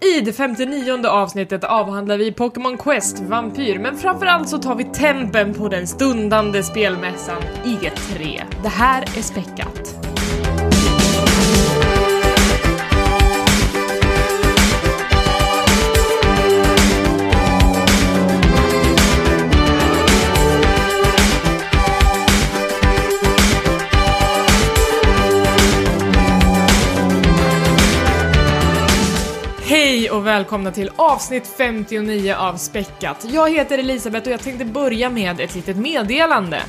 I det 59 avsnittet avhandlar vi Pokémon Quest Vampyr, men framförallt så tar vi tempen på den stundande spelmässan E3. Det här är späckat. Och välkomna till avsnitt 59 av Späckat. Jag heter Elisabeth och jag tänkte börja med ett litet meddelande.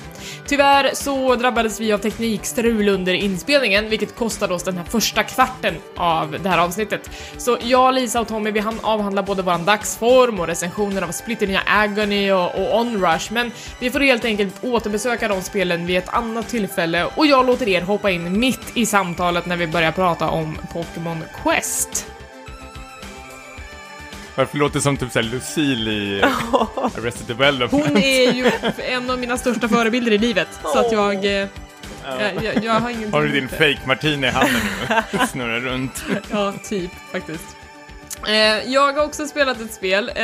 Tyvärr så drabbades vi av teknikstrul under inspelningen, vilket kostade oss den här första kvarten av det här avsnittet. Så jag, Lisa och Tommy, vi hann avhandla både våran dagsform och recensioner av Splitter nya Agony och, och Onrush, men vi får helt enkelt återbesöka de spelen vid ett annat tillfälle och jag låter er hoppa in mitt i samtalet när vi börjar prata om Pokémon Quest. Varför låter det som typ såhär Lucille i Arrested Development? Hon är ju en av mina största förebilder i livet, så att jag... eh, jag, jag, jag har ingenting Har du din emot det. fake martini i handen nu? Snurrar runt. Ja, typ faktiskt. Eh, jag har också spelat ett spel. Eh,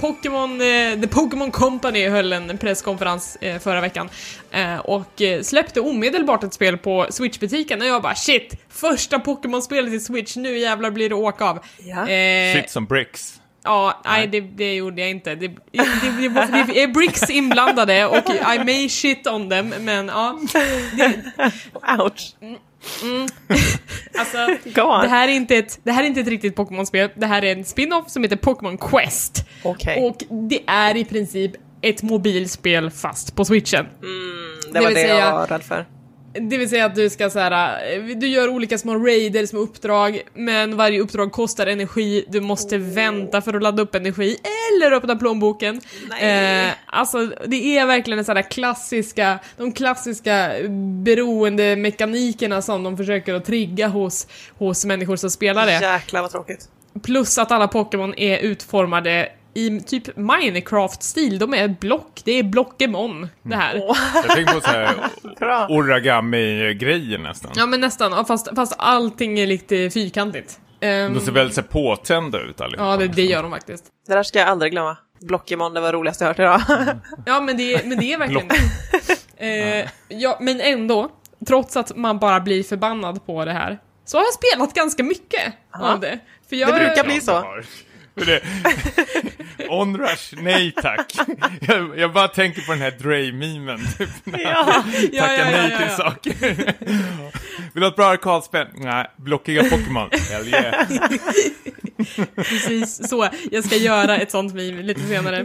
Pokémon, eh, The Pokémon Company höll en presskonferens eh, förra veckan eh, och släppte omedelbart ett spel på Switch-butiken och jag bara shit, första Pokémon-spelet i Switch, nu jävlar blir det åka av. Ja. Eh, Shit som bricks. Ja, nej det, det gjorde jag inte. Det, det, det, det, det är bricks inblandade och I may shit on them, men ja. Ouch. Alltså, Go on. det här är inte ett, det här är inte ett riktigt Pokémon-spel, det här är en spin-off som heter Pokémon Quest. Okej. Och det är i princip ett mobilspel fast på switchen. Det det var det säga- jag var rädd för. Det vill säga att du ska så här, eh, du gör olika små raider, små uppdrag, men varje uppdrag kostar energi, du måste vänta för att ladda upp energi, eller öppna plånboken. Eh, alltså, det är verkligen där klassiska, de klassiska beroendemekanikerna som de försöker att trigga hos, hos människor som spelar det. Jäklar vad tråkigt. Plus att alla Pokémon är utformade i typ Minecraft-stil, de är block, det är Blockemon det här. Jag tänker på såhär origami-grejer nästan. Ja men nästan, fast, fast allting är lite fyrkantigt. Ehm, De ser väldigt så påtända ut allihopa. ja, det, det gör de faktiskt. Det där ska jag aldrig glömma. Blockemon, det var det roligaste jag hört idag. Ja, men det, men det är verkligen det. Eh, ja, men ändå, trots att man bara blir förbannad på det här, så har jag spelat ganska mycket Aha. av det. För jag, Det brukar bli så. Det- Onrush, nej tack. Jag, jag bara tänker på den här Dre-memen. Typ, Ja. han Ja, ja, ja, nej till saker. Vill du ha ett bra arkadspel? Nej, blockiga Pokémon. Hell yeah. Precis så. Jag ska göra ett sånt meme lite senare.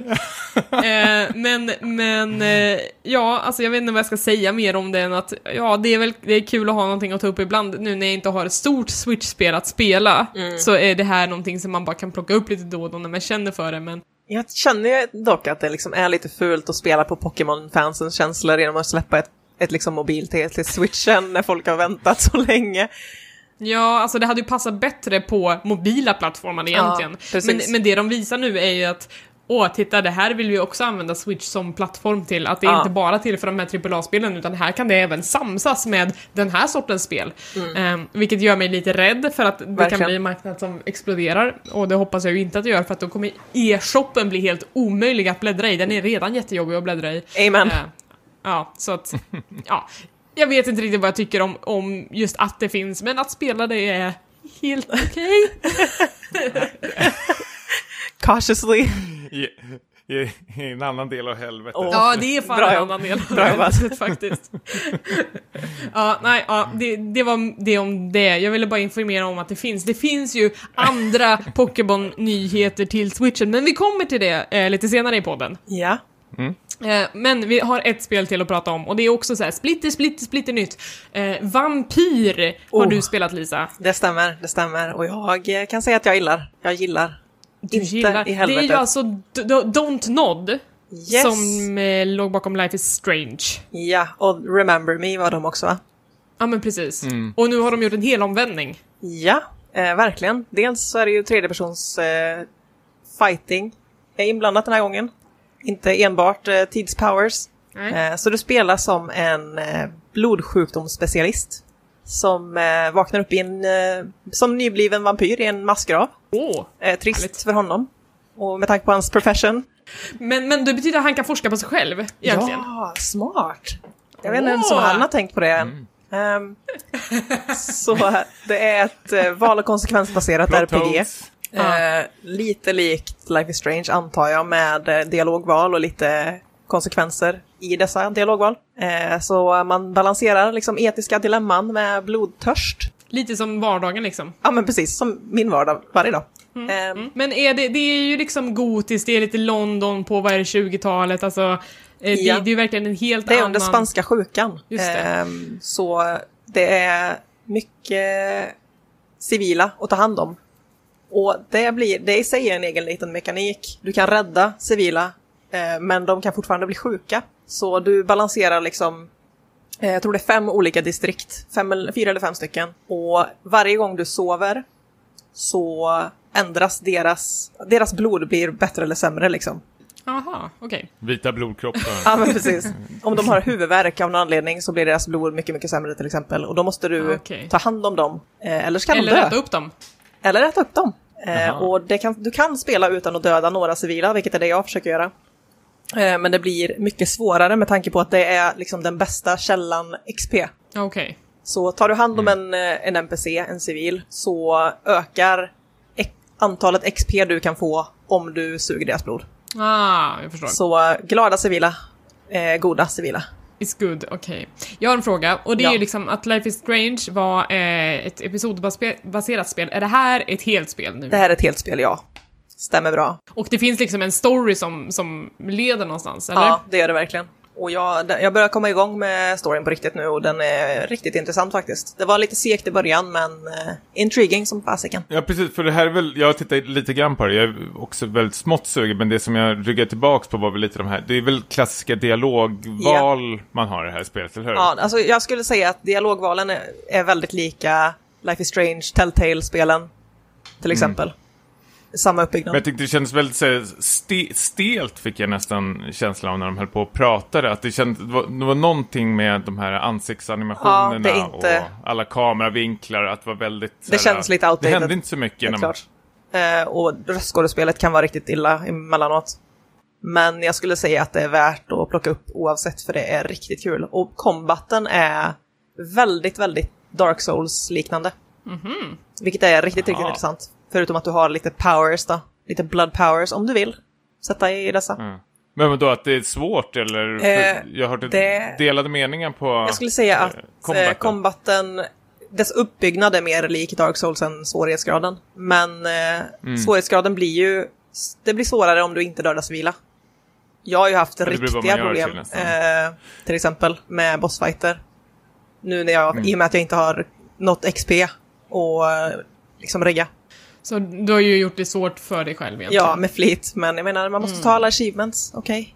Eh, men, men, eh, ja, alltså jag vet inte vad jag ska säga mer om det än att, ja, det är väl det är kul att ha någonting att ta upp ibland. Nu när jag inte har ett stort Switch-spel att spela, så är det här någonting som man bara kan plocka upp lite då och då när man känner för det, men Jag känner ju dock att det liksom är lite fult att spela på Pokémon-fansens känslor genom att släppa ett, ett liksom mobil till, till switchen när folk har väntat så länge. Ja, alltså det hade ju passat bättre på mobila plattformar egentligen. precis. men, men det de visar nu är ju att Åh, titta, det här vill vi också använda Switch som plattform till. Att det Ja. inte bara till för de här AAA-spelen, utan här kan det även samsas med den här sortens spel. Ehm, vilket gör mig lite rädd för att det kan Verkligen. bli en marknad som exploderar. Och det hoppas jag ju inte att det gör, för att då kommer e-shoppen bli helt omöjlig att bläddra i. Den är redan jättejobbig att bläddra i. Amen. Eh, ja, så att, ja. Jag vet inte riktigt vad jag tycker om, om just att det finns, men att spela det är helt okej. Cautiously. I, i, I en annan del av helvetet. Åh. Ja, det är fan Bra en annan del av helvetet faktiskt. ja, nej, ja, det, det var det om det. Jag ville bara informera om att det finns. Det finns ju andra Pokémon-nyheter till Switchen, men vi kommer till det eh, lite senare i podden. Ja. Eh, men vi har ett spel till att prata om och det är också så här splitter, splitter, splitter nytt. Eh, Vampyr har Oh. du spelat Lisa. Det stämmer, det stämmer. Och jag eh, kan säga att jag gillar. Jag gillar. Du gillar. i det är ju alltså Don't Nod Yes. som eh, låg bakom Life is Strange. Ja, och Remember Me var de också va? Ja men precis. Och nu har de gjort en hel omvändning. Ja, eh, verkligen. Dels så är det ju tredjepersons eh, fighting är inblandat den här gången. Inte enbart eh, tidspowers. Eh, så du spelar som en eh, blodsjukdomsspecialist som eh, vaknar upp i en, eh, som nybliven vampyr i en massgrav Åh! Eh, trist Härligt. för honom. Och med tanke på hans profession. Men, men det betyder att han kan forska på sig själv, egentligen? Ja, smart! Jag vet inte ens om han har tänkt på det än. Ehm, så det är ett eh, val och konsekvensbaserat RPG. holes. Eh, lite likt Life is Strange antar jag med eh, dialogval och lite konsekvenser i dessa dialogval. Eh, så man balanserar liksom etiska dilemman med blodtörst. Lite som vardagen liksom. Ja men precis, som min vardag varje dag. Ehm, Mm. Men är det, det är ju liksom gotiskt, det är lite London på, vad är det, 20-talet, alltså. eh, Det, Ja. det är ju verkligen en helt Det är annan... under spanska sjukan. Ehm, så det är mycket civila att ta hand om. Och det, blir, det i sig är en egen liten mekanik. Du kan rädda civila, eh, men de kan fortfarande bli sjuka. Så du balanserar liksom, eh, jag tror det är fem olika distrikt, fem, eller- fyra eller fem stycken. Och varje gång du sover så ändras deras, deras blod blir bättre eller sämre liksom. Jaha, okej. Vita blodkroppar. Ja men precis. Om de har huvudvärk av någon anledning så blir deras blod mycket, mycket sämre till exempel. Och då måste du Okej. ta hand om dem. Eh, eller så kan Eller de dö. rätta upp dem. Eller äta upp dem. Eh, och det kan, du kan spela utan att döda några civila, vilket är det jag försöker göra. Eh, men det blir mycket svårare med tanke på att det är liksom den bästa källan XP. Okej. Så tar du hand om en, eh, en NPC, en civil, så ökar antalet XP du kan få om du suger deras blod. Ah, jag förstår. Så eh, glada civila, eh, goda civila. It's good, okej. Jag har en fråga, och det är Ja. ju liksom att Life is Strange var eh, ett episodbaserat spel. Är det här ett helt spel nu? Det här är ett helt spel, ja. Stämmer bra. Och det finns liksom en story som, som leder någonstans, eller? Ja, det gör det verkligen. Och jag, jag börjar komma igång med storyn på riktigt nu och den är riktigt intressant faktiskt. Det var lite segt i början men eh, intriguing som fasiken. Ja, precis. För det här är väl, jag har tittat lite grann på det. Jag är också väldigt smått sugen. Men det som jag ryggar tillbaks på var väl lite de här. Det är väl klassiska dialogval man har i det här spelet, eller hur? Ja, alltså jag skulle säga att dialogvalen är, är väldigt lika Life is Strange, Telltale-spelen till exempel. Samma uppbyggnad. Men jag tyckte det kändes väldigt så här, ste, stelt fick jag nästan känslan av när de höll på och pratade. Att det, kändes, det, var, det var någonting med de här ansiktsanimationerna Ja, inte- och alla kameravinklar. Att det var väldigt... Det här, känns lite outdated. Det hände inte så mycket. När man-. Eh, och röstskådespelet kan vara riktigt illa emellanåt. Men jag skulle säga att det är värt att plocka upp oavsett för det är riktigt kul. Och combaten är väldigt, väldigt Dark Souls-liknande. Vilket är riktigt, riktigt Jaha. intressant. Förutom att du har lite powers då. Lite blood powers om du vill. Sätta i dessa. Mm. Men vadå, att det är svårt eller? Eh, jag har hört det- delade meningar på... Jag skulle säga att eh, combaten. combaten. combaten, dess uppbyggnad är mer lik Dark Souls än svårighetsgraden. Men eh, Mm. svårighetsgraden blir ju, det blir svårare om du inte dödar civila. Jag har ju haft riktiga problem, till eh, till exempel med bossfighter. Nu när jag, Mm. i och med att jag inte har något XP och eh, liksom regga. Så du har ju gjort det svårt för dig själv egentligen. Ja, med flit, men jag menar man måste Mm. ta alla achievements, okej?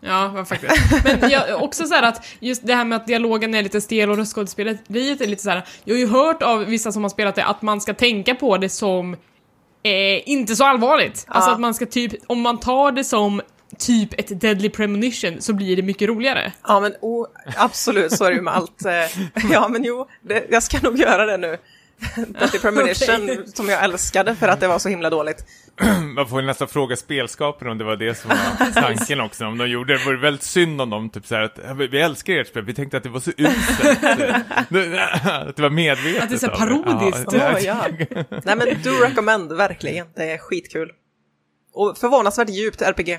Ja, men faktiskt. Men jag, också så här att just det här med att dialogen är lite stel och röstskådespeleriet är lite så här. Jag har ju hört av vissa som har spelat det att man ska tänka på det som eh, inte så allvarligt. Alltså Ja. att man ska typ, om man tar det som typ ett deadly premonition så blir det mycket roligare. Ja, men oh, absolut, så är det ju med allt. eh, Ja, men jo, det, jag ska nog göra det nu. Deathly Premonition, Okej. som jag älskade för att det var så himla dåligt. Man får ju nästan fråga spelskaparna om det var det som var tanken också. Om de gjorde det. Det vore väldigt synd om dem, typ så här att "Ja, vi- älskar ert spel, vi tänkte att det var så uselt. att det var medvetet. Att det är så här parodiskt. Ja, ja. Nej, men do recommend, verkligen. Det är skitkul. Och förvånansvärt djupt RPG.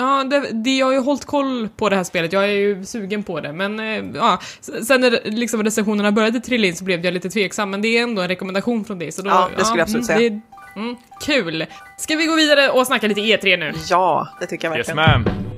Ja, det, det, jag har ju hållit koll på det här spelet, jag är ju sugen på det, men eh, ja, sen när liksom recensionerna började trilla in så blev jag lite tveksam, men det är ändå en rekommendation från dig, så då... Ja, det skulle jag absolut mm, säga. Det, mm, kul! Ska vi gå vidare och snacka lite E3 nu? Ja, det tycker jag Yes verkligen. ma'am.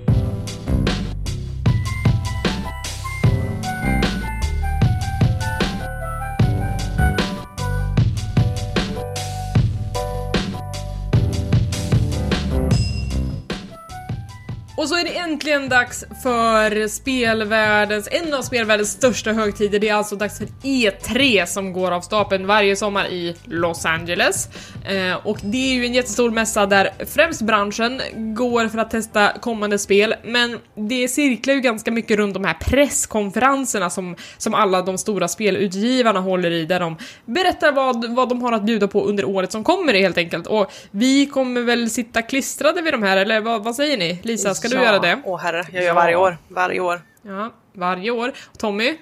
Är det äntligen dags för spelvärldens, en av spelvärldens största högtider. Det är alltså dags för E3 som går av stapeln varje sommar i Los Angeles. Eh, och det är ju en jättestor mässa där främst branschen går för att testa kommande spel, men det cirklar ju ganska mycket runt de här presskonferenserna som, som alla de stora spelutgivarna håller i, där de berättar vad, vad de har att bjuda på under året som kommer helt enkelt. Och vi kommer väl sitta klistrade vid de här, eller vad, vad säger ni? Lisa, ska du Ja. Göra det? Åh herre, jag gör varje år. Varje år. Ja, varje år. Tommy?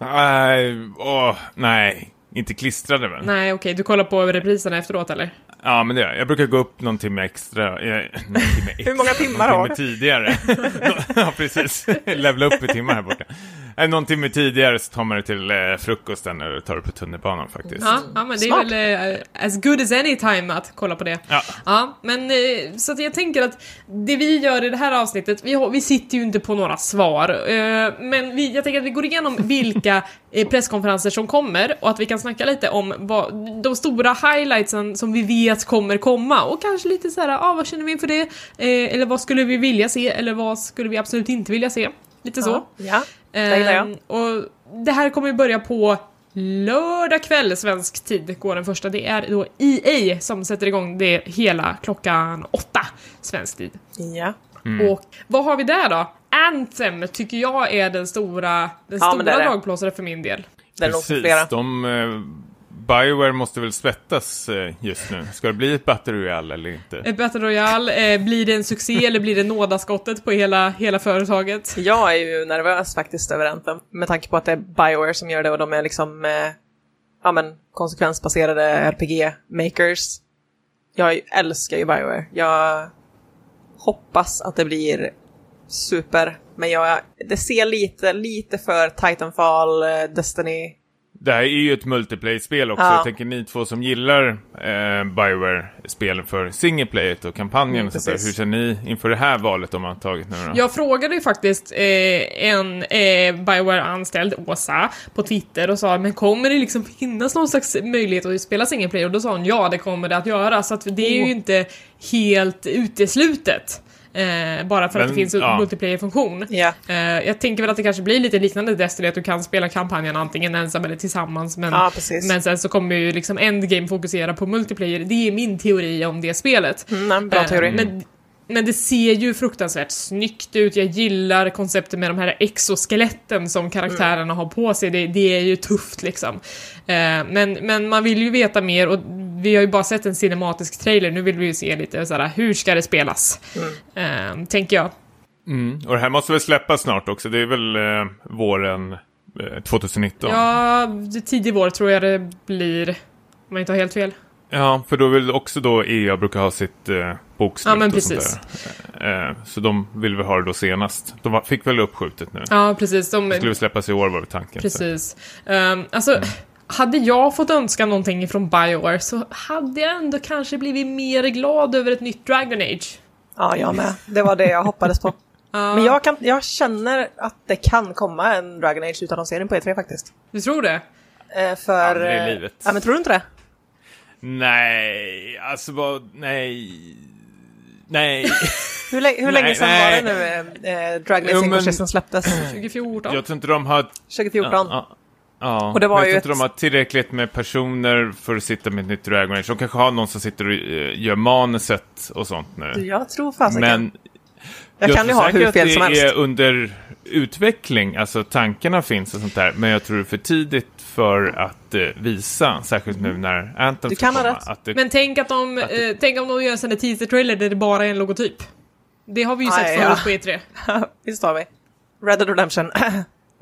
Nej, åh, nej. Inte klistrade väl? Nej, okej, du kollar på repriserna efteråt eller? Ja, men det gör jag. Jag brukar gå upp någon timme extra. Eh, någon timme extra. Hur många timmar har du? tidigare. ja, precis. Levla upp i timmar här borta. Eh, någon timme tidigare så tar man det till eh, frukosten eller tar det på tunnelbanan faktiskt. Ja, ja men det är Smart. väl eh, as good as any time att kolla på det. Ja. Ja, men eh, så att jag tänker att det vi gör i det här avsnittet, vi, har, vi sitter ju inte på några svar, eh, men vi, jag tänker att vi går igenom vilka eh, presskonferenser som kommer och att vi kan snacka lite om vad, de stora highlightsen som vi vet kommer komma och kanske lite så här, ah, vad känner vi inför det? Eh, eller vad skulle vi vilja se? Eller vad skulle vi absolut inte vilja se? Lite så. Ja, det gillar jag. Ehm, och det här kommer ju börja på lördag kväll svensk tid går den första. Det är då EA som sätter igång det hela klockan åtta svensk tid. Ja. Mm. Och vad har vi där då? Anthem tycker jag är den stora, den Ja, stora dragplåsaren för min del. Det är nog Precis, de... Bioware måste väl svettas eh, just nu. Ska det bli ett Battle Royale eller inte? Ett Battle Royale, eh, blir det en succé eller blir det nådaskottet på hela, hela företaget? Jag är ju nervös faktiskt över Anthem, med tanke på att det är Bioware som gör det och de är liksom, eh, ja men, konsekvensbaserade RPG-makers. Jag älskar ju Bioware. Jag hoppas att det blir super, men jag, det ser lite, lite för Titanfall, eh, Destiny. Det här är ju ett multiplayer-spel också. Ja. Jag tänker ni två som gillar eh, Bioware-spelen för singleplayet och kampanjen Mm, och sånt där. Hur känner ni inför det här valet de har tagit nu då? Jag frågade ju faktiskt eh, en eh, Bioware-anställd, Åsa, på Twitter och sa men kommer det liksom finnas någon slags möjlighet att spela single player? Och då sa hon ja, det kommer det att göra. Så att det är ju Oh. inte helt uteslutet. Eh, bara för att Men, det finns en ja. multiplayer-funktion. Ja. Eh, jag tänker väl att det kanske blir lite liknande Destiny, att du kan spela kampanjen antingen ensam eller tillsammans. Men, Ja, men sen så kommer ju liksom Endgame fokusera på multiplayer. Det är min teori om det spelet. Mm, bra Eh, teori. Men, men det ser ju fruktansvärt snyggt ut. Jag gillar konceptet med de här exoskeletten som karaktärerna har på sig. Det, det är ju tufft liksom. Eh, men, men man vill ju veta mer och vi har ju bara sett en cinematisk trailer. Nu vill vi ju se lite såhär, hur ska det spelas? Eh, tänker jag. Mm. Och det här måste väl släppas snart också. Det är väl eh, våren eh, 2019? Ja, det- tidig vår tror jag det blir. Om jag inte har helt fel. Ja, för då vill också då EA brukar ha sitt eh, bokslut Ja, men och precis. sånt där. Eh, så de vill väl ha det då senast. De fick väl uppskjutet nu. Ja, precis. De, Det skulle släppas i år var väl tanken. Precis. Um, alltså, hade jag fått önska någonting från Bioware så hade jag ändå kanske blivit mer glad över ett nytt Dragon Age. Ja, jag med. Det var det jag hoppades på. Men jag, kan, jag känner att det kan komma en Dragon Age utannonsering på E3 faktiskt. Du tror det? Eh, för... Det är eh, livet. Ja, men tror du inte det? Nej, alltså vad, nej. Nej. Hur, lä- hur Nej, länge sedan nej. var det nu eh, Dragon Age Inquisition släpptes? 2014? Jag tror inte de har... 2014. Ja, ja. Och det var jag ju tror inte ett- de har tillräckligt med personer för att sitta med ett nytt Dragon Age. De kanske har någon som sitter och eh, gör manuset och sånt nu. Jag tror fasiken. Men jag kan ju ha hur fel det som helst. är under utveckling, alltså tankarna finns och sånt där. Men jag tror det är för tidigt för att eh, visa, särskilt nu när Anthem Du kan ha komma. rätt. Att det, Men tänk att de, Att det- eh, tänk om de gör en teaser-trailer där det bara är en logotyp. Det har vi ju Aj, sett ja. förut på E E3. Visst har vi. Red Dead Redemption.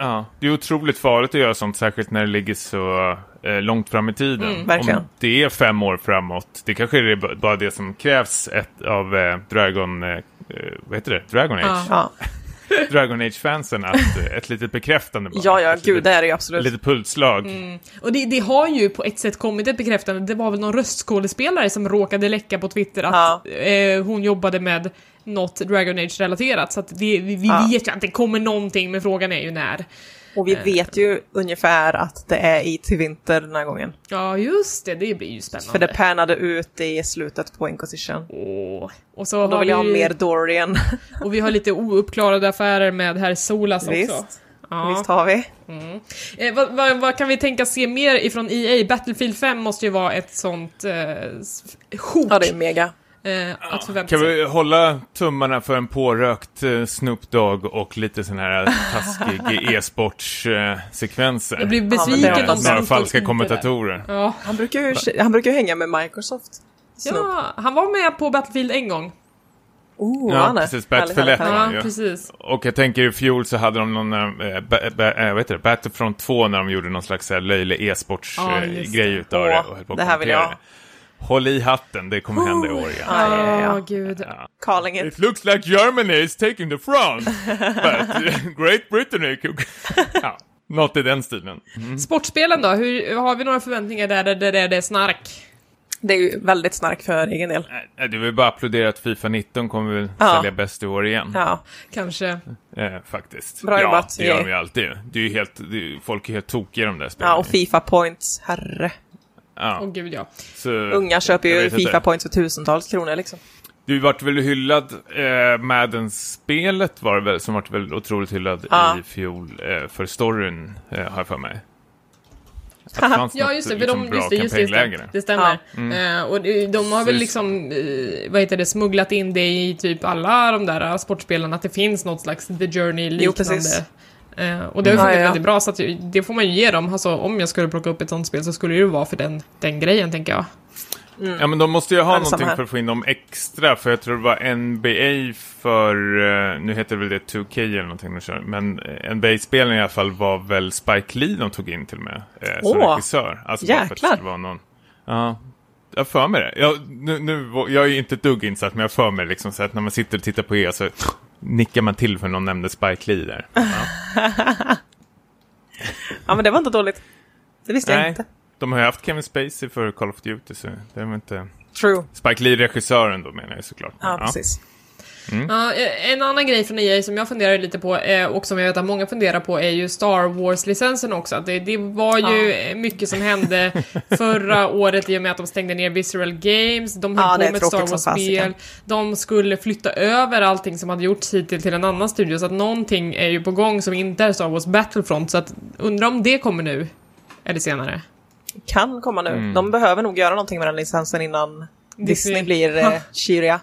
ja, det är otroligt farligt att göra sånt, särskilt när det ligger så eh, långt fram i tiden. Mm, verkligen. Om det är fem år framåt, det kanske är bara det som krävs ett, av eh, Dragon... Eh, eh, vad heter det? Dragon Age? Ja. ja. Dragon Age-fansen att eh, ett litet bekräftande bara. ja, ja, Ett gud litet, det är det absolut. litet pulsslag. Och det, det har ju på ett sätt kommit ett bekräftande. Det var väl någon röstskådespelare som råkade läcka på Twitter att eh, hon jobbade med något Dragon Age-relaterat. Så det, vi, vi Ja. vet ju att det kommer någonting, men frågan är ju när. Och vi vet ju ungefär att det är i till vinter den här gången. Ja, just det. Det blir ju spännande. För det pärnade ut i slutet på Inquisition. Åh. Och så Då har vill jag ha vi, mer Dorian. Och vi har lite ouppklarade affärer med herr Solas också. Visst. Ja. Visst har vi. Eh, vad, vad, vad kan vi tänka se mer ifrån EA? Battlefield 5 måste ju vara ett sånt eh, s- hot Ja, det är mega. Eh, att förvänta Kan sig. vi hålla tummarna för en pårökt eh, Snoop Dogg och lite sån här taskig e-sportssekvenser? Jag blir Ja, besviken är om några falska kommentatorer. Ja. Han brukar ju, han brukar ju hänga med Microsoft. Snoop. ja, han var med på Battlefield en gång. Oh, Ja, han är. precis. Battlefield härligt, ett, härligt. Ja, ja. precis. Och jag tänker i fjol så hade de någon, eh, ba, ba, eh, vad heter det, Battlefront 2 när de gjorde någon slags här löjlig Ja, e-sportsgrej grej det. utav det. Och höll på det här vill jag. det. Håll i hatten, det kommer hända i år igen. Ja, ja, ja, ja. gud. Ja. Calling it. It looks like Germany is taking the front, but Great Britain är... ja, något i den stilen. Sportspelen då? Hur, har vi några förväntningar där, där, där, där det är snark? Det är ju väldigt starkt för egen del. Nej, Du vill bara applådera att Fifa 19 kommer väl Ja. sälja bäst i år igen. Ja, Kanske. Eh, faktiskt. Bra ja, jobbat, det gör de ju alltid. Det är ju helt, det är, folk är helt tokiga i de där spelen. ja och Fifa points, herre. Ja, Åh gud ja. så, Unga köper ju vet inte. Fifa points för tusentals kronor liksom. Du vart väl hyllad, eh, Madden-spelet var det väl, som vart väl otroligt hyllad Ja. i fjol eh, för storyn, eh, har jag för mig. Ja just det, för liksom, de, bra just det, just det, just det, det stämmer. Mm. Eh, och de, de har väl liksom, eh, vad heter det, smugglat in det i typ alla de där sportspelen, att det finns något slags The Journey-liknande. Eh, och det har ju Ja, funkat ja. väldigt bra, så att det får man ju ge dem. Alltså, om jag skulle plocka upp ett sånt spel så skulle det ju vara för den, den grejen, tänker jag. Ja men de måste ju ha det samma någonting här. för att få in dem extra, för jag tror det var NBA för, eh, nu heter det väl det 2K eller någonting men eh, NBA-spelen i alla fall var väl Spike Lee de tog in till och med, eh, som Åh, regissör. Alltså det jäklar. skulle vara någon, ja. Jag för mig det. Jag, nu, nu, jag är ju inte ett dugg insatt, men jag för mig liksom så att när man sitter och tittar på er så nickar man till för någon nämnde Spike Lee där. Ja. Ja men det var inte dåligt. Det visste jag Nej, inte. de har ju haft Kevin Spacey för Call of Duty, så det var inte... True. Spike Lee, regissören då menar jag såklart. Ja, precis. Ja, eh, en annan grej från EA som jag funderar lite på, eh, och som jag vet att många funderar på, är ju Star Wars-licensen också. Det, det var ju eh, mycket som hände förra året i och med att de stängde ner Visceral Games, de höll Ja, på med ett Star Wars-spel, de skulle flytta över allting som hade gjorts hittills till en annan studio, så att någonting är ju på gång som inte är Star Wars Battlefront, så att undrar om det kommer nu, eller senare. Kan komma nu. Mm. De behöver nog göra någonting med den licensen innan Disney. Disney blir eh, kyriga.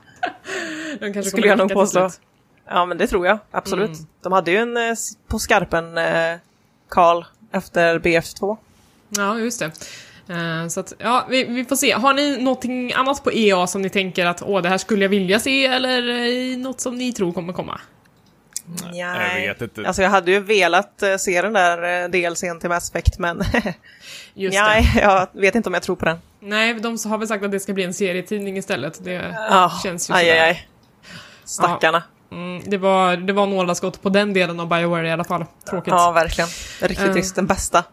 De kanske Skulle jag nog påstå. Ja men det tror jag, absolut. Mm. De hade ju en eh, på skarpen eh, Karl efter BF2. Ja, just det. Eh, Så att, ja, vi, vi får se. Har ni någonting annat på EA som ni tänker att åh, det här skulle jag vilja se, eller eh, något som ni tror kommer komma? Jag vet inte. Alltså jag hade ju velat eh, se den där DLCn till Mass Effect men Just nej, det. jag vet inte om jag tror på den. Nej, de har väl sagt att det ska bli en serietidning istället. Det Ja, känns ju aj, sådär. aj, aj. Stackarna. Mm, det, var, det var nålaskott på den delen av Bioware i alla fall. Tråkigt. Ja, verkligen. Riktigt Eh. trist. Den bästa.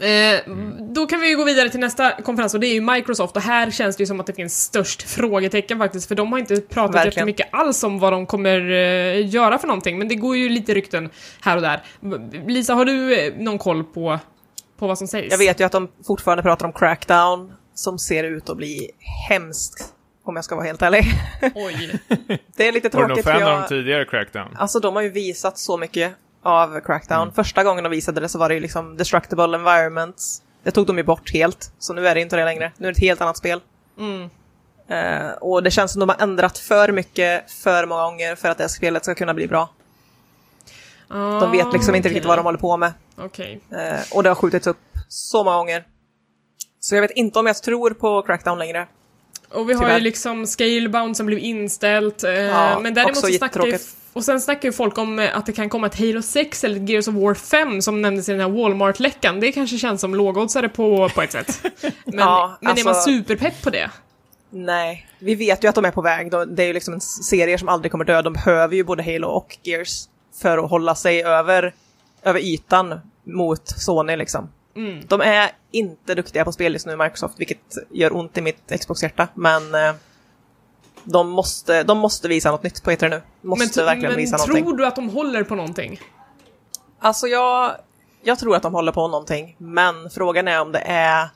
Eh, Då kan vi ju gå vidare till nästa konferens och det är ju Microsoft och här känns det ju som att det finns störst frågetecken faktiskt för de har inte pratat Verkligen. jättemycket alls om vad de kommer eh, göra för någonting men det går ju lite rykten här och där. Lisa, har du eh, någon koll på, på vad som sägs? Jag vet ju att de fortfarande pratar om Crackdown som ser ut att bli hemskt. Om jag ska vara helt ärlig. Oj. Det är lite Var du någon tråkigt fan av de tidigare Crackdown? Alltså de har ju visat så mycket av Crackdown. Första gången de visade det så var det ju liksom Destructible Environments. Det tog de ju bort helt, så nu är det inte det längre. Nu är det ett helt annat spel. Mm. Eh, och det känns som de har ändrat för mycket, för många gånger för att det här spelet ska kunna bli bra. De vet liksom inte riktigt vad de håller på med. Okej. Eh, och det har skjutits upp så många gånger. Så jag vet inte om jag tror på Crackdown längre. Och vi har Tyvärr. ju liksom Scalebound som blev inställt. Eh, Ja, men däremot så snackar ju. Och sen snackar ju folk om eh, att det kan komma ett Halo 6 eller ett Gears of War 5 som nämndes i den här Walmart-läckan. Det kanske känns som lågoddsare på, på ett sätt. Men, Ja, men är man alltså- superpepp på det? Nej, vi vet ju att de är på väg. De- Det är ju liksom en serie som aldrig kommer dö. De behöver ju både Halo och Gears för att hålla sig över, över ytan mot Sony liksom. Mm. De är inte duktiga på spel just nu, Microsoft, vilket gör ont i mitt Xbox-hjärta. Men eh, de, måste, de måste visa något nytt på E3 nu. Måste Men, verkligen men visa tror någonting. du att de håller på någonting? Alltså jag, jag tror att de håller på någonting, men frågan är om det är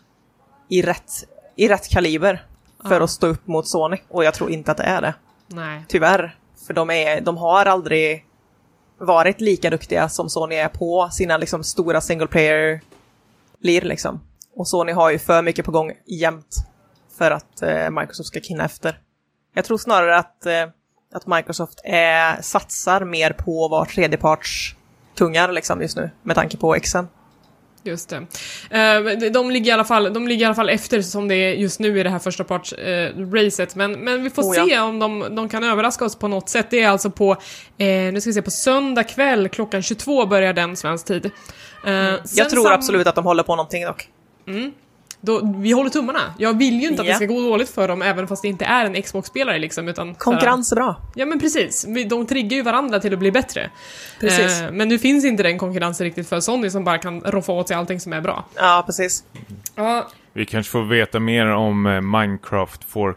i rätt, i rätt kaliber för Ja. att stå upp mot Sony. Och jag tror inte att det är det. Nej. Tyvärr. För de, är, de har aldrig varit lika duktiga som Sony är på sina liksom, stora single blir Liksom. Och Sony har ju för mycket på gång jämt för att eh, Microsoft ska kinna efter. Jag tror snarare att, eh, att Microsoft är, satsar mer på att vara tredjepartstungar liksom, just nu, med tanke på Xen. Just det. Eh, de- ligger i alla fall, de ligger i alla fall efter som det är just nu i det här första parts eh, racet. Men, men vi får Oh, ja. se om de, de kan överraska oss på något sätt. Det är alltså på, eh, nu ska vi se, på söndag kväll klockan 22 börjar den svensk tid. Eh, Jag tror sam- absolut att de håller på någonting dock. Då, vi håller tummarna. Jag vill ju inte att det ska gå dåligt för dem även fast det inte är en Xbox-spelare liksom. Utan Konkurrens är bra. Ja men precis, de triggar ju varandra till att bli bättre. Precis. Eh, men nu finns inte den konkurrensen riktigt för Sony som bara kan roffa åt sig allting som är bra. Ja, precis. Ja, Vi kanske får veta mer om eh, Minecraft 4K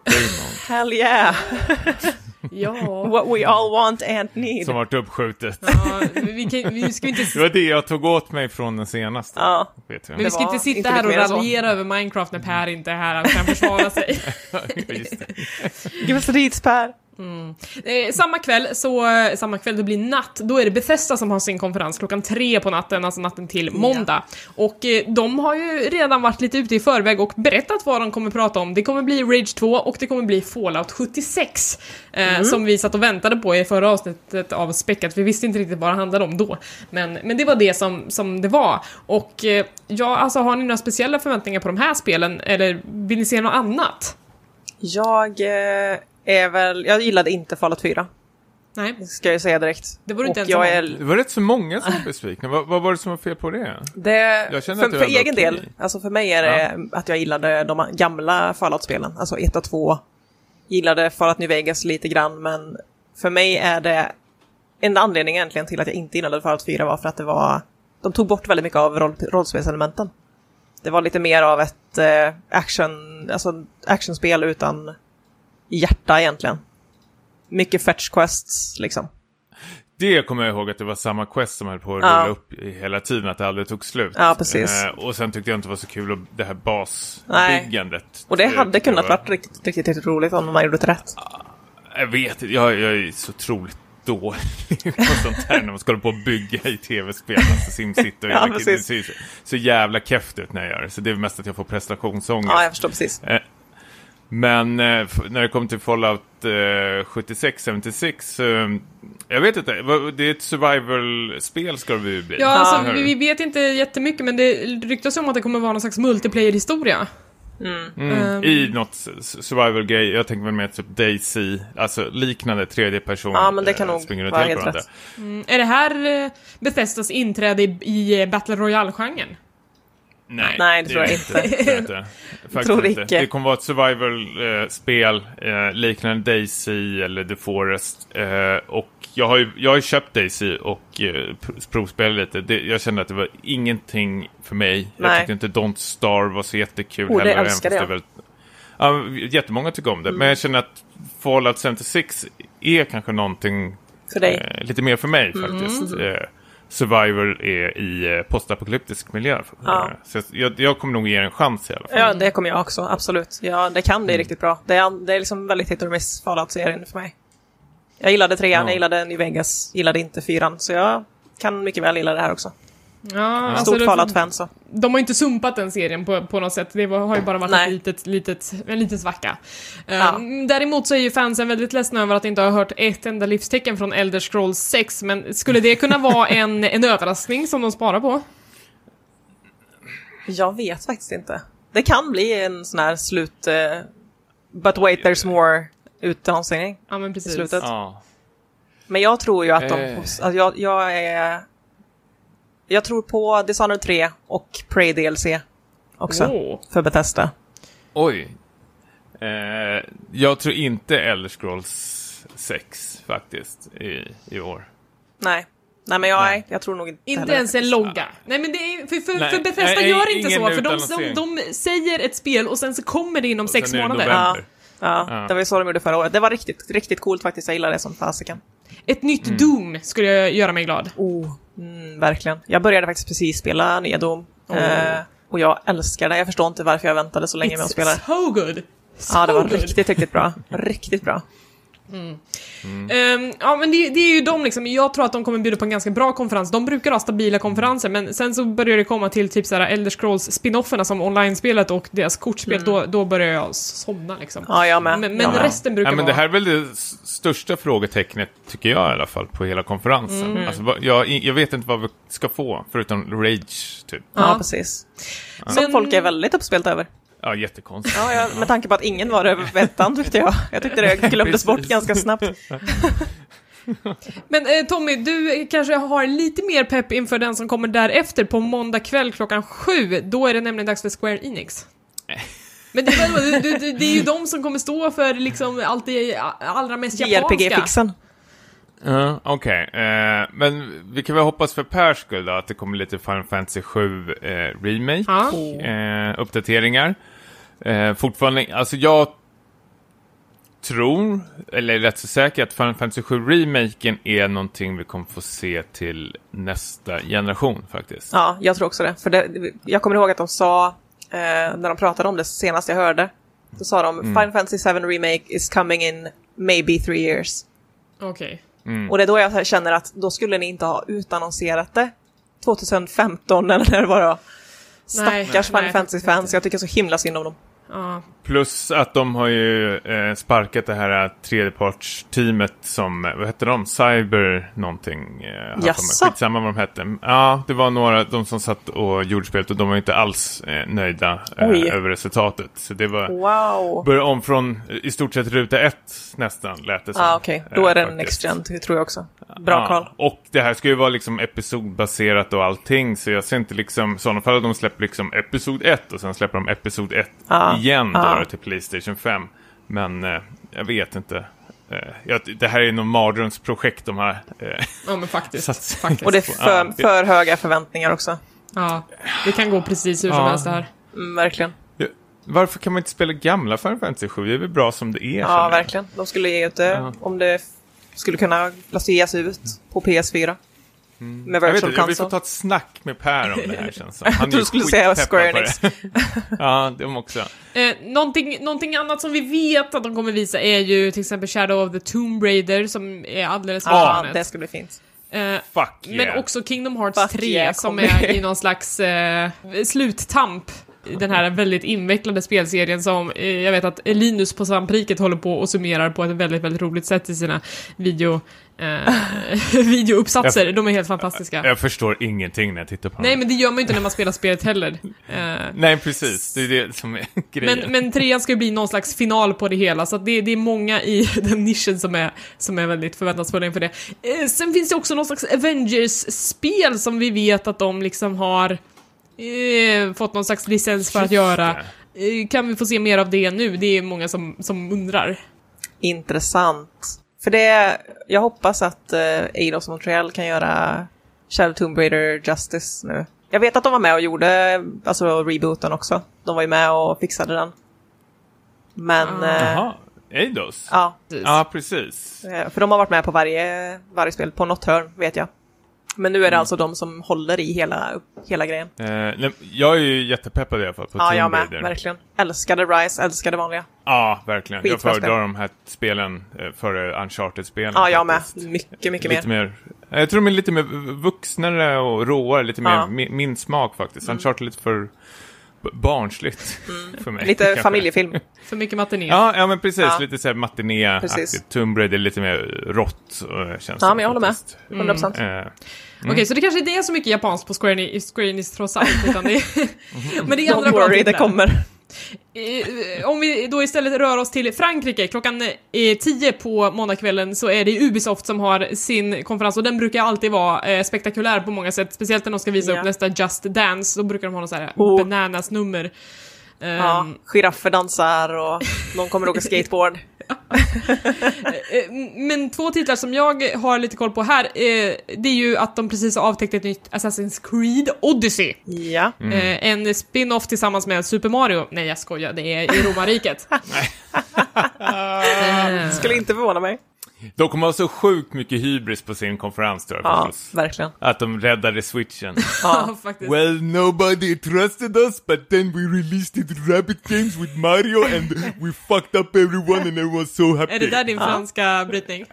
Hell yeah! ja. What we all want and need. som varit uppskjutet. ja vi, kan, vi ska inte Det var det jag tog åt mig från den senaste. Ja. Vet Men vi ska inte sitta inte här och raljera över Minecraft när Per inte är här och kan försvara sig. Just det. Give us the deeds, Per. Eh, samma kväll, så, eh, samma kväll det blir natt, då är det Bethesda som har sin konferens klockan tre på natten, alltså natten till måndag. Och eh, de har ju redan varit lite ute i förväg och berättat vad de kommer prata om. Det kommer bli Rage 2 och det kommer bli Fallout 76. Eh, Som vi satt och väntade på i förra avsnittet av Späckat, vi visste inte riktigt vad det handlade om då. Men, men det var det som, som det var. Och eh, ja, alltså har ni några speciella förväntningar på de här spelen, eller vill ni se något annat? Jag eh, är väl, jag gillade inte Fallout 4. Nej, Det ska jag säga direkt. Det var inte jag är, Det var rätt så många som var besvikna. Vad, vad var det som var fel på det? det, Jag känner för, att det för egen okej. del, alltså för mig är det att jag gillade de gamla Fallout-spelen, alltså 1 och 2. Gillade Fallout New Vegas lite grann, men för mig är det enda anledningen egentligen till att jag inte gillade Fallout 4 var för att det var, de tog bort väldigt mycket av roll, rollspelselementen. Det var lite mer av ett eh, action, alltså actionspel utan hjärta egentligen. Mycket fetch quests liksom. Det kommer jag ihåg att det var samma quest som höll på att Ja. rulla upp hela tiden, att det aldrig tog slut. Ja, precis. Eh, och sen tyckte jag inte det var så kul att det här Nej. basbyggandet. Och det Eh, hade jag kunnat var- varit riktigt, riktigt, riktigt roligt om man gjorde det rätt. Jag vet inte, jag, jag är så otroligt dålig på sånt här när man ska hålla på och bygga i tv-spel, alltså SimCity och Ja, hela det precis. ser så, så jävla keft ut när jag gör det. Så det är mest att jag får prestationsångest. Ja, jag förstår precis. Men eh, när det kommer till Fallout eh, 76, 76, eh, jag vet inte, det är ett survival-spel ska det bli. Ja, alltså, vi, vi vet inte jättemycket men det ryktas om att det kommer vara någon slags multiplayer-historia. Mm, Ehm. I något s- survival-grej, jag tänker väl mer typ Daisy, alltså liknande tredje person. Ja, men det kan eh, nog vara helt rätt. Mm, är det här eh, Bethesdas inträde i, i Battle Royale-genren? Nej, Nej, det tror jag inte. Det tror jag inte. Faktiskt Tror inte. Det kommer vara ett survival-spel eh, liknande Daisy eller The Forest. Eh, och jag har ju jag har köpt Daisy och eh, pr- provspelat lite. Det, jag kände att det var ingenting för mig. Jag Nej. tyckte inte Don't Starve var så jättekul Oh, det heller. även älskade jag. väldigt- Ja, jättemånga tycker om det. Men jag känner att Fallout 76 är kanske någonting För dig. Mm. eh, lite mer för mig faktiskt. Eh, Survivor är i eh, postapokalyptisk miljö. Ja. Eh, Så jag, jag kommer nog ge en chans i alla fall. Ja, det kommer jag också, absolut. Ja, det kan Mm. bli riktigt bra. Det är, det är liksom väldigt hit och miss Fallout-serien för mig. Jag gillade trean, Ja. jag gillade New Vegas, gillade inte fyran, så jag kan mycket väl gilla det här också. Ja, alltså, Stort det- Fallout-fan så. De har inte sumpat den serien på, på något sätt. Det var, har ju bara varit ett litet, litet, en liten svacka. Ja. Däremot så är ju fansen väldigt ledsna över att inte ha hört ett enda livstecken från Elder Scrolls 6, men skulle det kunna vara en, en överraskning som de sparar på? Jag vet faktiskt inte. Det kan bli en sån här slut... eh, but wait, there's more utannonsering. Ja, men precis. I slutet. Ja. Men jag tror ju att de... Eh. Alltså jag, jag är... Jag tror på Dishonored 3 och Prey DLC också. Åh. För Bethesda. Oj. Eh, jag tror inte Elder Scrolls 6 faktiskt i, i år. Nej. Nej men jag, Nej. jag tror nog inte Inte heller ens en logga. Nej men det är, för, för, Nej, för Bethesda nej, gör inte så, för de, de, utannonsering. de säger ett spel och sen så kommer det inom Och sex månader. november. Ja, Ja. det var ju så de gjorde förra året. Det var riktigt, riktigt coolt faktiskt. Jag gillade det som fasiken. Ett nytt Doom skulle jag göra mig glad. Oh, mm, verkligen. Jag började faktiskt precis spela nya Doom. Eh, och jag älskar det. Jag förstår inte varför jag väntade så länge med att spela. It's so good! So Ja, det var good. riktigt, riktigt bra. Riktigt bra. Ehm, ja men det, det är ju de liksom, jag tror att de kommer bjuda på en ganska bra konferens. De brukar ha stabila konferenser men sen så börjar det komma till typ såhär Elder Scrolls spin-offerna som online-spelet och deras kortspel, då, då börjar jag somna liksom. Ja, jag med. Men, men med. resten brukar Ja, men det vara... här är väl det största frågetecknet, tycker jag i alla fall, på hela konferensen. Mm. Alltså, jag, jag vet inte vad vi ska få, förutom Rage, typ. Ja, Ja. precis. Som Men- folk är väldigt uppspelta över. Ja, jättekonstigt. Ja, jag, med tanke på att ingen var över ettan tyckte jag. Jag tyckte det glömdes bort ganska snabbt. Men eh, Tommy, du kanske har lite mer pepp inför den som kommer därefter på måndag kväll klockan sju. Då är det nämligen dags för Square Enix. Men det, är- du, du, det är ju de som kommer stå för liksom allt det allra mest japanska. JRPG-fixen. Ja, Okej, eh, men vi kan väl hoppas för Pers skull då, att det kommer lite Final Fantasy 7 eh, Remake, Ja. eh, uppdateringar. Eh, fortfarande, alltså jag tror, eller är rätt så säker, att Final Fantasy 7 Remaken är någonting vi kommer få se till nästa generation faktiskt. Ja, jag tror också det. För det, jag kommer ihåg att de sa, eh, när de pratade om det senast jag hörde, då sa de Final Fantasy 7 Remake is coming in maybe three years. Okej. Och det är då jag känner att då skulle ni inte ha utannonserat det 2015 eller när det var. Nej, Stackars Final nej, Fantasy-fans, jag tycker så himla synd om dem. Ja. Plus att de har ju eh, sparkat det här eh, tredjepartsteamet som, eh, vad hette de? Cyber någonting. Eh. Jaså? Skitsamma vad de hette. Ja, det var några, de som satt och gjorde spelet och de var inte alls eh, nöjda eh, över resultatet. Så det var, Wow! börja om från eh, i stort sett ruta ett nästan, lät det som. Ja, ah, okej. Då eh, är det en next gen, det tror jag också. Bra Ja, call. Och det här ska ju vara liksom episodbaserat och allting. Så jag ser inte liksom, i sådana fall att de släpper liksom episod 1 och sen släpper de episod 1 Ja, igen då, ja. till Playstation 5. Men eh, jag vet inte. Eh, jag, det här är nog mardrömsprojekt de här. Eh, ja, men faktiskt. Faktiskt. Och det är för, Ja, för höga förväntningar också. Ja, det kan gå precis hur som Ja. helst det här. Mm, verkligen. ja, varför kan man inte spela gamla Final Fantasy 7? Det är väl bra som det är. Ja, verkligen. De skulle ge ut det Ja. om det skulle kunna ges ut på PS4. Med Jag, vet virtual inte, jag vill få console. ta ett snack med Per om det här känns som. Han Du skulle säga Square Enix. det. ja, de också. Eh, någonting, någonting annat som vi vet att de kommer visa är ju till exempel Shadow of the Tomb Raider som är alldeles på Ja, det ska bli fint. Eh, Fuck yeah. Men också Kingdom Hearts Fuck 3 yeah, som är i någon slags eh, sluttamp. I Den här väldigt invecklade spelserien som eh, jag vet att Linus på Svampriket håller på och summerar på ett väldigt, väldigt roligt sätt i sina video, eh, videouppsatser. Jag- De är helt fantastiska. Jag förstår ingenting när jag tittar på Nej, honom. men det gör man ju inte när man spelar spelet heller. Eh, Nej, precis. Det är det som är grejen. men, men trean ska ju bli någon slags final på det hela, så det, det är många i den nischen som är, som är väldigt förväntansfulla inför det. Eh, sen finns det också någon slags Avengers-spel som vi vet att de liksom har eh, fått någon slags licens för att göra. Eh, kan vi få se mer av det nu? Det är många som, som undrar. Intressant. För det, jag hoppas att uh, Eidos Montreal kan göra Shadow Tomb Raider Justice nu. Jag vet att de var med och gjorde alltså rebooten också. De var ju med och fixade den. Men, Ah. eh, Jaha, Eidos? ja. Ja, precis. Eh, För de har varit med på varje, varje spel, på något hörn vet jag. Men nu är det Mm. alltså de som håller i hela, hela grejen. Eh, nej, jag är ju jättepeppad i alla fall på Ja, Tomb jag med. Raider. Verkligen. Älskade Rise, älskade vanliga. Ja, verkligen. Jag Skitbra föredrar de här spelen eh, före Uncharted-spelen. Ja, jag med. faktiskt. Mycket, mycket Lite mer. mer. Jag tror de är lite mer vuxnare och råare, lite mer Ja. Mm. mi- min smak faktiskt. Uncharted är lite för barnsligt för mig. Lite kanske. familjefilm. För mycket matiné. Ja, ja men precis. Ja. Lite såhär matiné Precis. Tomb Raider är lite mer rått, eh, känns Ja, men jag håller med. faktiskt. 100 procent. Eh, Okej, så det kanske inte är så mycket japanskt på Square Enix, Square Enix trots allt, utan det Men det är andra Don't worry, det kommer. Eh, Om vi då istället rör oss till Frankrike, klockan eh, 10 på måndagskvällen så är det Ubisoft som har sin konferens och den brukar alltid vara eh, spektakulär på många sätt, speciellt när de ska visa Ja. upp nästa Just Dance, då brukar de ha något så här Oh. bananas-nummer. Ehm, Ja, giraffer dansar och någon kommer åka skateboard. eh, Men två titlar som jag har lite koll på här, eh, det är ju att de precis har avtäckt ett nytt Assassin's Creed Odyssey. Ja. Eh, en spin-off tillsammans med Super Mario. Nej, jag skojar, det är i romarriket. Eh, Skulle inte förvåna mig. De kommer ha så sjukt mycket hybris på sin konferens tror jag Ja, förstås. verkligen. Att de räddade switchen. Ja, faktiskt. well, nobody trusted us, but then we released it Rabbit Games with Mario and we fucked up everyone and everyone was so happy. Är det där din franska brytning?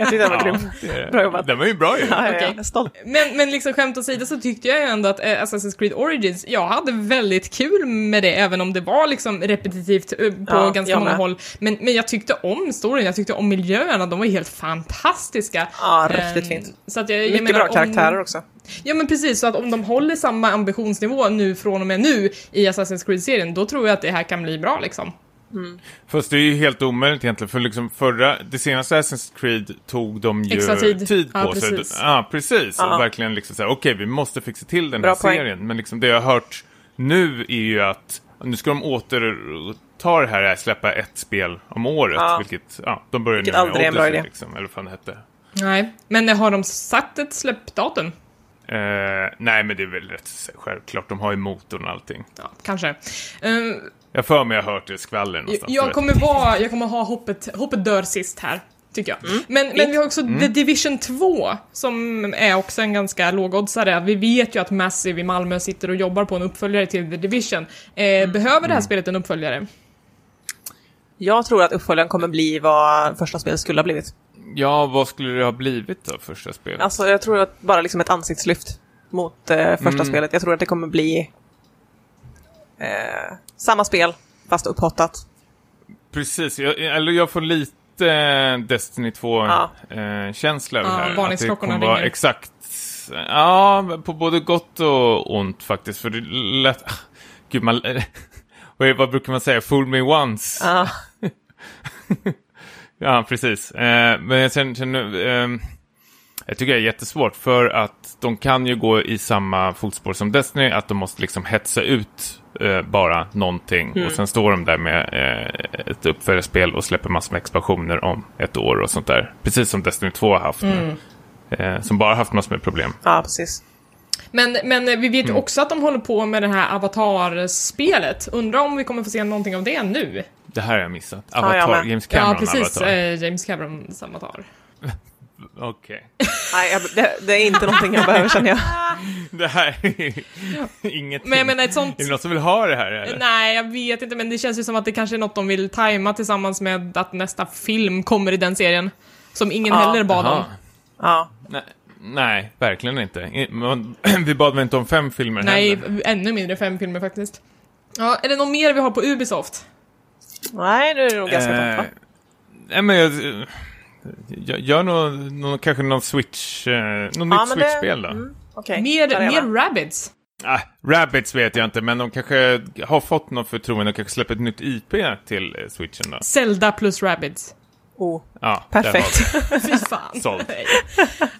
Jag tyckte den var Ja, grym. det Bra det. jobbat. Den var ju bra ju. Ja, jag stolt. Men, men liksom skämt åsido så tyckte jag ju ändå att eh, Assassin's Creed Origins, jag hade väldigt kul med det, även om det var liksom repetitivt eh, på Ja, ganska jag många med. håll. Men, men jag tyckte om storyn, jag tyckte om miljöerna, de var ju helt fantastiska. Ja, riktigt Ehm, fint. Så att jag, jag Mycket menar, bra om- karaktärer också. Ja men precis, så att om de håller samma ambitionsnivå nu från och med nu i Assassin's Creed-serien, då tror jag att det här kan bli bra liksom. Fast det är ju helt omöjligt egentligen, för liksom förra, det senaste Assassin's Creed tog de ju Extra tid. på Ja, sig. precis. Ja, precis. Ja. Och verkligen liksom såhär, okej, vi måste fixa till den Bra här poäng. serien. Men liksom det jag har hört nu är ju att nu ska de återta det här, släppa ett spel om året. Ja. Vilket, ja, de började Vilket nu med aldrig är en bra Odyssey, idé. liksom, eller vad fan det hette. Nej, men har de satt ett släppdatum? Eh, nej, men det är väl rätt självklart. De har ju motorn och allting. Ja, kanske. Ehm, Jag för mig jag har hört det skvaller någonstans. jag, kommer vara, jag kommer ha hoppet, hoppet dör sist här. Tycker jag. Men, men vi har också The Division 2, som är också en ganska lågoddsare. Vi vet ju att Massive i Malmö sitter och jobbar på en uppföljare till The Division. Eh, Behöver det här spelet en uppföljare? Jag tror att uppföljaren kommer bli vad första spelet skulle ha blivit. Ja, vad skulle det ha blivit då, första spelet? Alltså, jag tror att bara liksom ett ansiktslyft mot eh, första Mm. spelet. Jag tror att det kommer bli eh, samma spel, fast upphottat. Precis, jag, eller jag får lite Destiny Ja. 2-känsla över Ja, det här. varningsklockorna att det kommer vara exakt, ja, på både gott och ont faktiskt. För det lät, gud man, vad, brukar man säga, fool me once. Ja, Ja, precis. Eh, men jag känner, känner ehm, jag tycker det är jättesvårt för att de kan ju gå i samma fotspår som Destiny, att de måste liksom hetsa ut eh, bara någonting och sen står de där med eh, ett uppföljarspel och släpper massor med expansioner om ett år och sånt där. Precis som Destiny 2 har haft nu. Eh, som bara haft massor med problem. ja precis. Men, men vi vet Mm. också att de håller på med det här Avatar-spelet. Undrar om vi kommer få se någonting av det nu? Det här har jag missat. Avatar, med. James Cameron ja, precis. Avatar. Eh, James Camerons Avatar. Okej. Nej, jag, det, det är inte någonting jag behöver känner jag. Det här är ingenting. Men jag menar ett sånt... Är det någon som vill ha det här eller? Nej, jag vet inte, men det känns ju som att det kanske är något de vill tajma tillsammans med att nästa film kommer i den serien. Som ingen Ja. heller bad om. Jaha. Ja, Nej, nej, verkligen inte. Vi bad väl inte om fem filmer Nej, heller? ännu mindre fem filmer faktiskt. Ja, är det något mer vi har på Ubisoft? nej det är nog ganska Eh, tomt va? Nej, men jag... jag gör nog, någon, kanske någon Switch... Eh, någon Ja, nytt men det- Switch-spel då? Mm, Okej, mer mer med. Rabbids? Ah, Rabbids vet jag inte, men de kanske har fått något förtroende och kanske släpper ett nytt IP till eh, Switchen då. Zelda plus Rabbids. Oh, Ja, perfekt. Fy fan. Såld. Nej,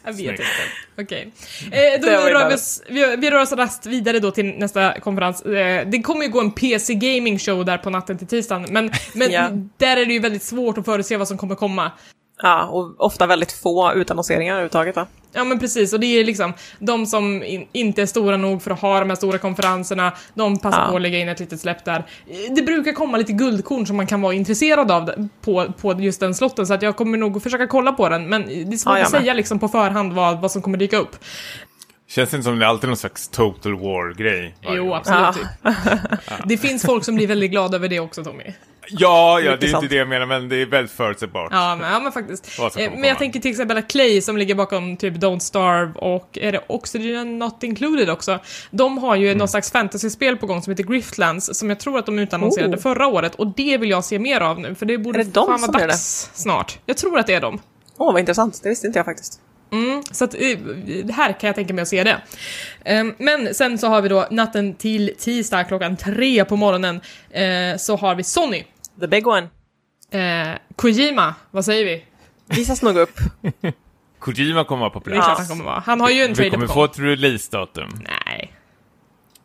Jag vet inte. Okej. Eh, då ju rör vi, oss, vi, vi rör oss raskt vidare då till nästa konferens. Eh, det kommer ju gå en PC Gaming Show där på natten till tisdagen, men, men Ja. där är det ju väldigt svårt att förutse vad som kommer komma. Ja, och ofta väldigt få utannonseringar överhuvudtaget va? Ja men precis, och det är liksom de som in, inte är stora nog för att ha de här stora konferenserna, de passar Ja. på att lägga in ett litet släpp där. Det brukar komma lite guldkorn som man kan vara intresserad av på, på just den slotten, så att jag kommer nog försöka kolla på den, men det är svårt Ja, att säga liksom på förhand vad, vad som kommer dyka upp. Känns det inte som det är alltid någon slags total war-grej? Jo, absolut. Det finns folk som blir väldigt glada över det också, Tommy. Ja, ja, det är sant. inte det jag menar, men det är väldigt förutsägbart. Ja, men, ja, men faktiskt. Eh, Men jag tänker till exempel att Clay som ligger bakom typ Don't Starve och är det Oxygen Not Included också? De har ju Mm. någon slags fantasyspel på gång som heter Griftlands som jag tror att de utannonserade Oh. förra året och det vill jag se mer av nu för det borde Är det de fan vara dags snart. Jag tror att det är de. Åh, vad intressant. Det visste inte jag faktiskt. Mm, så att, eh, här kan jag tänka mig att se det. Ehm, Men sen så har vi då natten till tisdag klockan tre på morgonen eh, så har vi Sony. The big one. Eh, Kojima, vad säger vi? Visas nog upp. Kojima kommer vara på Det är plats. klart han kommer vara. Han har ju en Vi trailer kommer på få ett release-datum. Nej.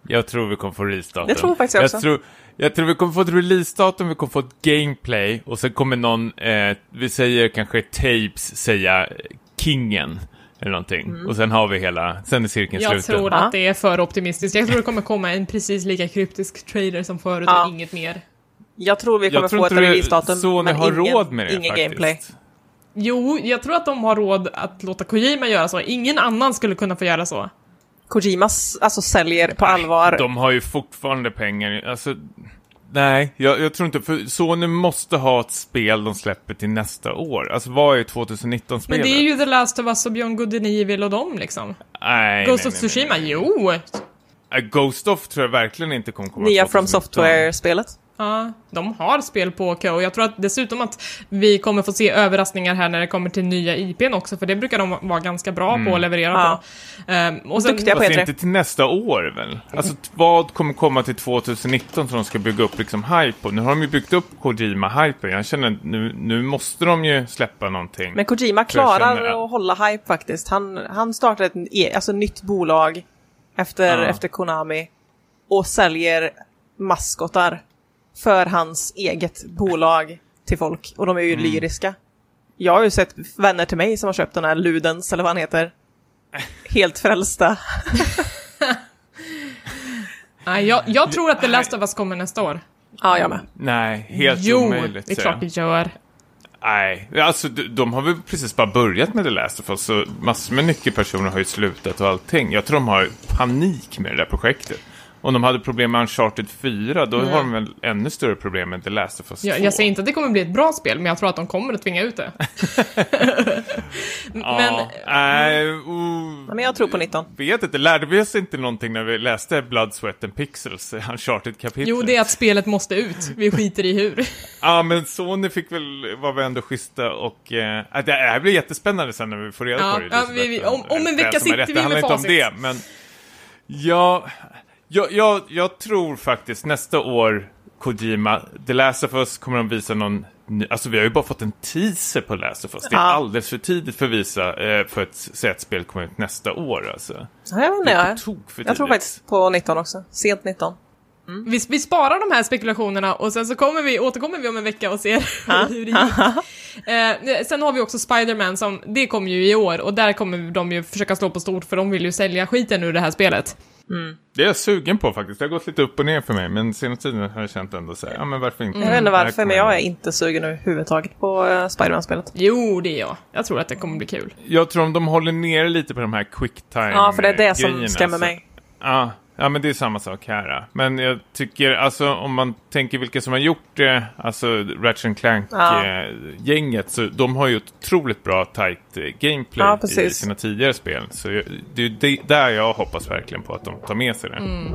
Jag tror vi kommer få release-datum. Det tror jag faktiskt jag också. Tror, jag tror vi kommer få ett release-datum, vi kommer få ett gameplay och sen kommer någon, eh, vi säger kanske Tapes säga Kingen. Eller någonting. Och sen har vi hela, sen är cirkeln Jag sluten. tror Ja. att det är för optimistiskt. Jag tror det kommer komma en precis lika kryptisk trailer som förut Ja. och inget mer. Jag tror vi kommer tror få ett releasedatum, Sony men har ingen, råd med det ingen faktiskt. gameplay. Jo, jag tror att de har råd att låta Kojima göra så. Ingen annan skulle kunna få göra så. Kojimas alltså säljer på allvar. De har ju fortfarande pengar. Alltså, nej, jag, jag tror inte... För Sony måste ha ett spel de släpper till nästa år. Alltså, vad är 2019-spelet? Men det är ju The Last of Us och Beyond Good and Evil och dem liksom. Nej, Ghost nej, of nej, nej, Tsushima, nej. jo! Äh, Ghost of tror jag verkligen inte kommer komma Nya From 2019. Software-spelet. Ja, de har spel på kö och jag tror att dessutom att vi kommer få se överraskningar här när det kommer till nya IPn också, för det brukar de vara ganska bra på att leverera Ja. på. Ehm, och sen, Duktiga på Fast E3. inte till nästa år väl? Alltså vad kommer komma till 2019 som de ska bygga upp liksom hype på? Nu har de ju byggt upp Kojima-hypen. Jag känner att nu, nu måste de ju släppa någonting. Men Kojima klarar känner att- hålla hype faktiskt. Han, han startar ett e- alltså, nytt bolag efter, Ja. efter Konami och säljer maskotar för hans eget bolag till folk. Och de är ju Mm. lyriska. Jag har ju sett vänner till mig som har köpt den här Ludens, eller vad han heter. Helt frälsta. nej, jag, jag tror att The Last of Us kommer nästa år. Ja, jag med. Nej, helt jo, omöjligt. det är klart jag. det gör. Nej, alltså de, de har väl precis bara börjat med The Last of Us, så massor med nyckelpersoner har ju slutat och allting. Jag tror de har panik med det där projektet. Om de hade problem med Uncharted 4, då har de väl ännu större problem med The Last of Us 2. Jag, jag säger inte att det kommer bli ett bra spel, men jag tror att de kommer att tvinga ut det. Ja, men- nej, uh, Men jag tror på 19. vet inte, lärde vi oss inte någonting när vi läste Blood, Sweat and Pixels, Uncharted-kapitlet? Jo, det är att spelet måste ut. Vi skiter i hur. Ja, men Sony fick väl, var väl ändå schyssta och... Eh, det här blir jättespännande sen när vi får reda Ja, på det. ja, vi- vi- om- om en vecka sitter vi Det handlar med inte om facit. det, men... Ja, jag, jag, jag tror faktiskt nästa år, Kojima, The Last of Us kommer de visa någon... ny- Alltså vi har ju bara fått en teaser på Last of Us. Det är Ja. alldeles för tidigt för att visa, eh, för att säga att spelet kommer ut nästa år alltså. Ja, jag vet inte. Det är Jag, tror faktiskt på 19 också. Sent 19. Vi, vi sparar de här spekulationerna och sen så kommer vi, återkommer vi om en vecka och ser hur det gick. Eh, sen har vi också Spider-Man som, det kommer ju i år och där kommer de ju försöka slå på stort för de vill ju sälja skiten ur det här spelet. Det är jag sugen på faktiskt. Det har gått lite upp och ner för mig, men senaste tiden har jag känt ändå så här, ja men varför inte? Jag vet inte här varför, men jag är inte sugen överhuvudtaget på uh, Spiderman-spelet. Jo, det är jag. Jag tror att det kommer bli kul. Jag tror om de håller ner lite på de här quick time Ja, för det är det som skrämmer mig. Ja, ja, men det är samma sak här. Men jag tycker, alltså om man tänker vilka som har gjort det, alltså Ratchet Ja. Clank-gänget, så de har ju ett otroligt bra tight eh, gameplay Ja, i sina tidigare spel. Så det är där jag hoppas verkligen på att de tar med sig det. Mm.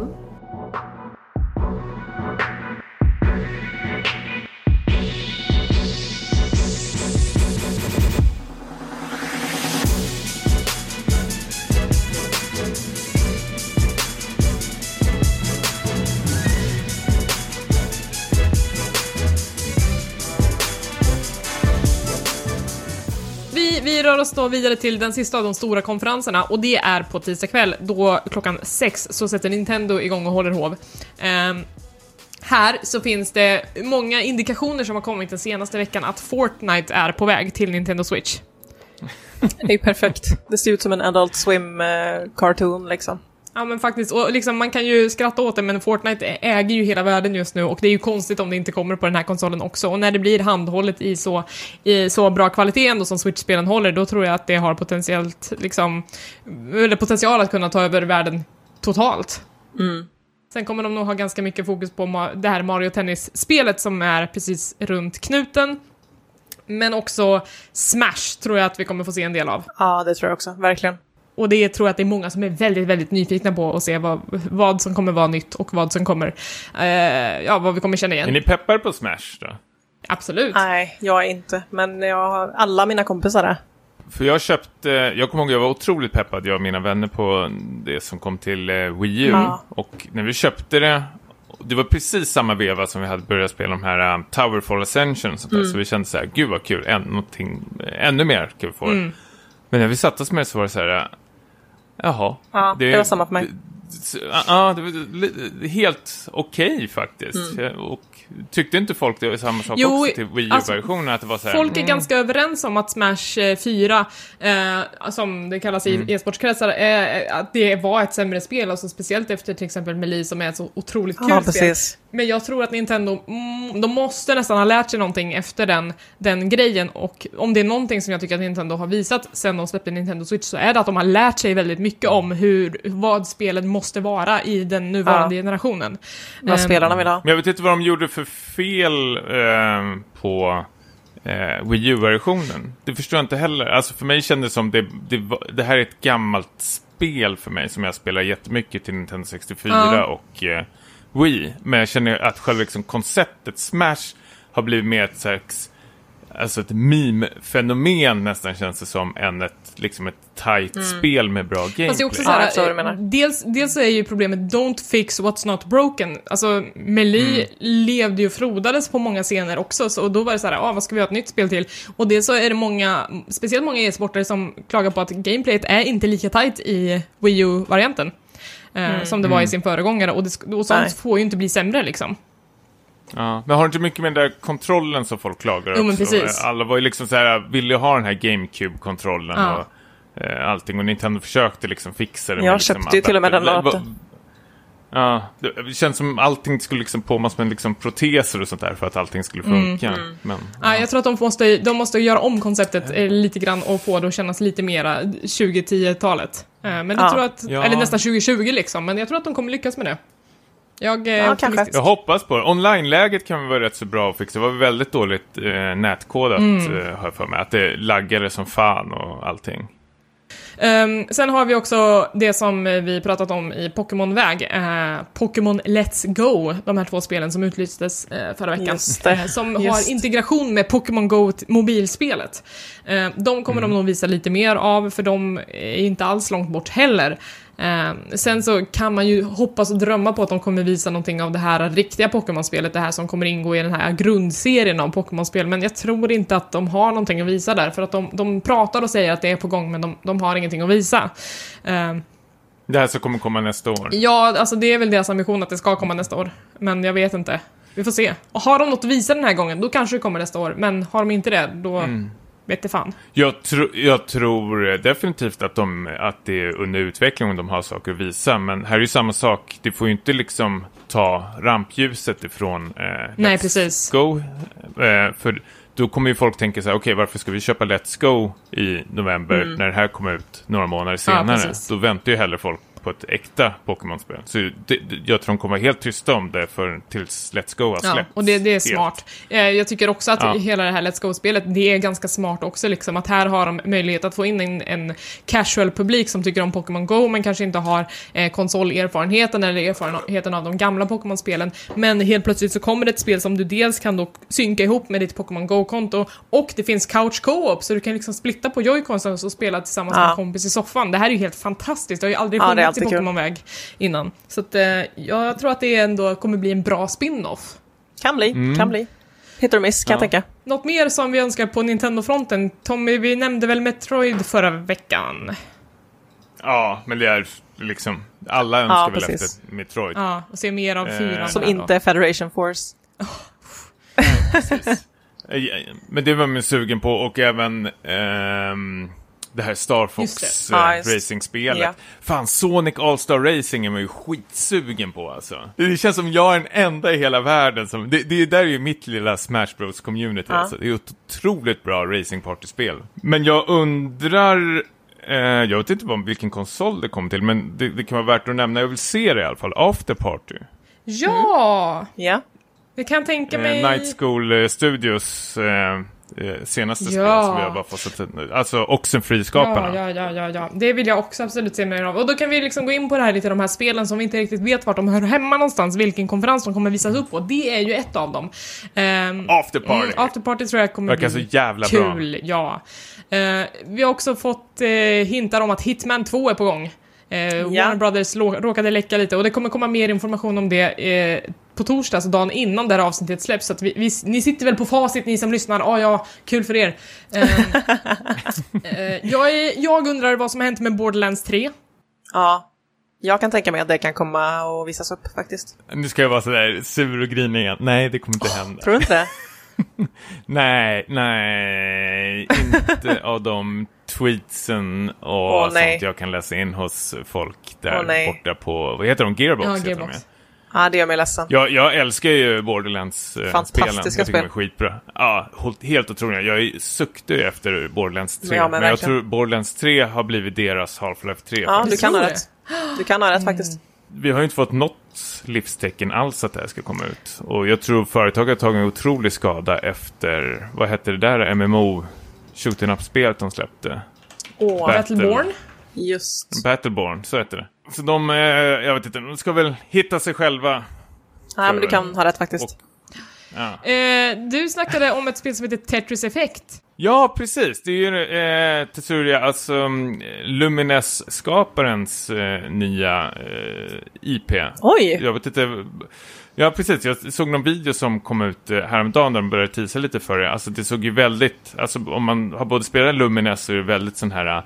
Rör oss då vidare till den sista av de stora konferenserna och det är på tisdag kväll då klockan sex så sätter Nintendo igång och håller hov. Ehm, här så finns det många indikationer som har kommit den senaste veckan att Fortnite är på väg till Nintendo Switch. Det är ju perfekt. Det ser ut som en Adult Swim-cartoon liksom. Ja men faktiskt, och liksom man kan ju skratta åt det men Fortnite äger ju hela världen just nu och det är ju konstigt om det inte kommer på den här konsolen också. Och när det blir handhållet i så, i så bra kvalitet ändå som Switch-spelen håller, då tror jag att det har potentiellt liksom, eller potential att kunna ta över världen totalt. Sen kommer de nog ha ganska mycket fokus på det här Mario Tennis-spelet som är precis runt knuten. Men också Smash tror jag att vi kommer få se en del av. Ja, det tror jag också. Verkligen. Och det tror jag att det är många som är väldigt, väldigt nyfikna på att se vad, vad som kommer vara nytt och vad som kommer, eh, ja, vad vi kommer känna Är igen. ni peppar på Smash då? Absolut. Nej, jag är inte. Men jag har alla mina kompisar är. För jag köpte, jag kommer ihåg jag var otroligt peppad, jag och mina vänner på det som kom till eh, Wii U. Ja. Och när vi köpte det, det var precis samma veva som vi hade börjat spela de här um, Towerfall Ascension. där. Så vi kände så här, gud vad kul, än, någonting, eh, ännu mer ska vi få. Men när vi satte oss med det så var det så här, eh, jaha. Ja, det var samma för mig. Det, Ja, det var helt okej faktiskt. Och tyckte inte folk det var samma sak Jo, också till Wii alltså, U-versionen? att det var så här, Folk är mm, ganska överens om att Smash eh, 4, eh, som det kallas i Mm. e-sportskretsar, eh, att det var ett sämre spel, alltså speciellt efter till exempel Melee som är ett så otroligt kul Ja, spel. precis. Men jag tror att Nintendo, mm, de måste nästan ha lärt sig någonting efter den, den grejen och om det är någonting som jag tycker att Nintendo har visat sen de släppte Nintendo Switch så är det att de har lärt sig väldigt mycket om hur, vad spelet måste vara i den nuvarande Ja. generationen. Vad Ehm, spelarna vill ha. Men jag vet inte vad de gjorde för fel eh, på eh, Wii U-versionen. Det förstår jag inte heller. Alltså för mig kändes det som det, det, det här är ett gammalt spel för mig som jag spelar jättemycket till Nintendo 64 Ja. och eh, Wii. Men jag känner att själva liksom konceptet Smash har blivit mer ett slags Alltså ett meme-fenomen nästan känns det som än ett, liksom ett tight spel med bra gameplay. Fast det är också Ja, så här, du menar. eh, dels, dels är ju problemet don't fix what's not broken. Alltså, Melee levde ju och frodades på många scener också, så och då var det så här, ah, vad ska vi ha ett nytt spel till? Och dels så är det många, speciellt många e-sportare som klagar på att gameplayet är inte lika tight i Wii U-varianten. Eh, Som det var i sin föregångare, och, det, och sånt Nej. får ju inte bli sämre liksom. Ja, men har du inte mycket med den där kontrollen som folk klagar Jo, men precis. Alla var ju liksom så här, ville ju ha den här GameCube-kontrollen Ja. och eh, allting. Och Nintendo försökte liksom fixa det. Jag med liksom köpte ju till och med den adapter. låten. Ja, det känns som allting skulle liksom påmas med liksom proteser och sånt där för att allting skulle Mm. funka. Men, Ja. jag tror att de måste, de måste göra om konceptet eh, lite grann och få det att kännas lite mera 2010-talet. Eh, men jag Ja. tror att, Ja. eller nästan 2020 liksom, men jag tror att de kommer lyckas med det. Jag är Ja. Jag hoppas på det. Online-läget kan vara rätt så bra att fixa. Det var väldigt dåligt eh, nätkodat, Mm. eh, har jag för mig. Att det laggade som fan och allting. Ehm, sen har vi också det som eh, vi pratat om i Pokémon-väg, eh, Pokémon Let's Go, de här två spelen som utlystes eh, förra veckan. Just det. Eh, som Just. har integration med Pokémon Go mobilspelet. Eh, de kommer de nog visa lite mer av, för de är inte alls långt bort heller. Eh, sen så kan man ju hoppas och drömma på att de kommer visa någonting av det här riktiga Pokémon-spelet, det här som kommer ingå i den här grundserien av Pokémon-spel, men jag tror inte att de har någonting att visa där, för att de, de pratar och säger att det är på gång, men de, de har ingenting att visa. Eh, Det här som kommer komma nästa år. ja, alltså det är väl deras ambition att det ska komma nästa år, men jag vet inte. Vi får se. Och har de något att visa den här gången, då kanske det kommer nästa år, men har de inte det, då vet det fan. Jag, tro, jag tror definitivt att, de, att det är under utveckling om de har saker att visa. Men här är ju samma sak. Det får ju inte liksom ta rampljuset ifrån eh, Nej, Let's precis. Go. Eh, för då kommer ju folk tänka så här, okej varför ska vi köpa Let's Go i november när det här kommer ut några månader senare? precis. då väntar ju hellre folk på ett äkta Pokémon-spel. Så det, jag tror de kommer vara helt tysta om det för, tills Let's Go har Ja, släppts. och det, det är helt. smart. Eh, jag tycker också att Ja. hela det här Let's Go-spelet, det är ganska smart också liksom, att här har de möjlighet att få in en, en casual-publik som tycker om Pokémon Go, men kanske inte har eh, konsolerfarenheten eller erfarenheten av de gamla Pokémon-spelen. Men helt plötsligt så kommer det ett spel som du dels kan då synka ihop med ditt Pokémon Go-konto, och det finns couch co-op, så du kan liksom splitta på joyconsen och spela tillsammans med Ja. en kompis i soffan. Det här är ju helt fantastiskt, det har ju aldrig Ja, funnits alltid kul. Pokémon-väg innan. Så att, eh, jag tror att det ändå kommer bli en bra spin-off. Kan bli, kan bli. Hit or miss kan jag Ja. tänka. Något mer som vi önskar på Nintendo-fronten? Tommy, vi nämnde väl Metroid förra veckan? Ja, men det är liksom, alla önskar väl precis. efter Metroid. Ja, och se mer av Eh, fyran. Som här då. inte är Federation Force. Eh, Men det var man sugen på och även ehm, det här Star Fox eh, just- Racing-spelet. ja. Fan, Sonic All-Star Racing är man ju skitsugen på alltså. Det känns som jag är den enda i hela världen som... Det, det där är ju mitt lilla Smash Bros community Ja. alltså. Det är ett otroligt bra racing party-spel. Men jag undrar... Eh, jag vet inte vad, vilken konsol det kommer till, men det, det kan vara värt att nämna. Jag vill se det i alla fall. After Party. Ja! Ja. Det kan tänka Eh, mig. Night School eh, Studios eh, eh, senaste spel Ja. som vi har bara fått sett nu. Alltså Oxenfree-skaparna. Ja, ja, ja, ja. Det vill jag också absolut se mer av. Och då kan vi liksom gå in på det här lite, de här spelen som vi inte riktigt vet vart de hör hemma någonstans, vilken konferens de kommer visas upp på. Det är ju ett av dem. Um, After Party. Mm, after Party tror jag kommer Verkar bli så jävla bra. kul, ja. Eh, vi har också fått eh, hintar om att Hitman 2 är på gång. Eh, Warner Brothers råkade läcka lite och det kommer komma mer information om det eh, på torsdag, alltså dagen innan det här avsnittet släpps. Så att vi, vi, ni sitter väl på facit ni som lyssnar? Ah, ja, kul för er. Eh, eh, jag, är, jag undrar vad som har hänt med Borderlands 3. Ja. Jag kan tänka mig att det kan komma och visas upp faktiskt. Nu ska jag vara sådär sur och grinig igen. Nej, det kommer inte hända. Tror du inte? Nej, nej, inte av de tweetsen och Åh, nej. sånt jag kan läsa in hos folk där Åh, nej. borta på, vad heter de, Gearbox? Ja, heter de, Gearbox. ja. Det gör mig ledsen. Jag, jag älskar ju Borderlands-spelen. Fantastiska jag tycker de är spel. skitbra. Ja, helt- otroliga. Jag suktar ju efter Borderlands 3. Ja, men men jag verkligen. tror Borderlands 3 har blivit deras Half-Life 3. Ja, faktiskt. du kan ha rätt. Du kan ha rätt faktiskt. Vi har ju inte fått något livstecken alls att det här ska komma ut. Och jag tror företaget har tagit en otrolig skada efter, vad hette det där MMO shooting up-spelet de släppte? Åh, Battle- Battleborn? just. Battleborn, så heter det. Så de, eh, jag vet inte, de ska väl hitta sig själva. Nej, men du kan ha rätt faktiskt. Ja, Eh, du snackade om ett spel som heter Tetris Effect. ja precis. Det är ju eh, Tetsuria, alltså um, Lumines-skaparens eh, nya eh, IP. Oj! Jag vet inte. Ja, precis. Jag såg någon video som kom ut eh, häromdagen där de började tisa lite för det. Alltså det såg ju väldigt, alltså om man har både spelat Lumines så är det väldigt sån här eh,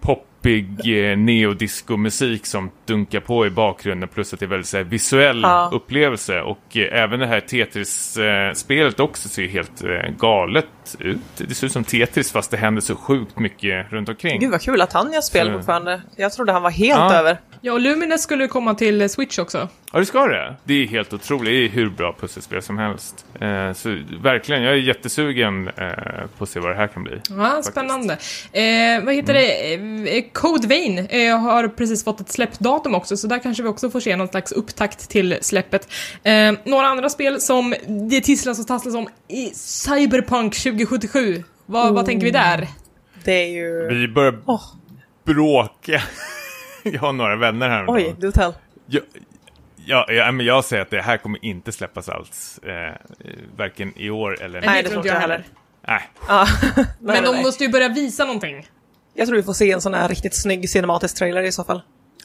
poppig eh, neodisco-musik som dunkar på i bakgrunden plus att det är väldigt så här, visuell Ja. upplevelse och eh, även det här Tetris-spelet också ser ju helt eh, galet ut. Det ser ut som Tetris fast det händer så sjukt mycket runt omkring. Gud vad kul att han gör spel Så- fortfarande. Jag trodde han var helt Ja. över. Ja, och Lumines skulle ju komma till eh, Switch också. Ja, det ska det. Det är helt otroligt. Det är hur bra pusselspel som helst. Eh, så verkligen, jag är jättesugen eh, på att se vad det här kan bli. Ja, spännande. Eh, vad heter det? Eh, Code Vein eh, har precis fått ett släppdatum också, så där kanske vi också får se någon slags upptakt till släppet. Eh, några andra spel som det tisslas och tasslas om i Cyberpunk 2077. Vad, vad tänker vi där? Det är ju... Vi börjar Åh, bråka. jag har några vänner här. oj, do tell. Jag, ja, ja, men jag säger att det här kommer inte släppas alls. Eh, varken i år eller... Nej, det tror tror inte jag heller. Nej. Ja. Men de måste ju börja visa någonting. Jag tror vi får se en sån här riktigt snygg cinematisk trailer i så fall.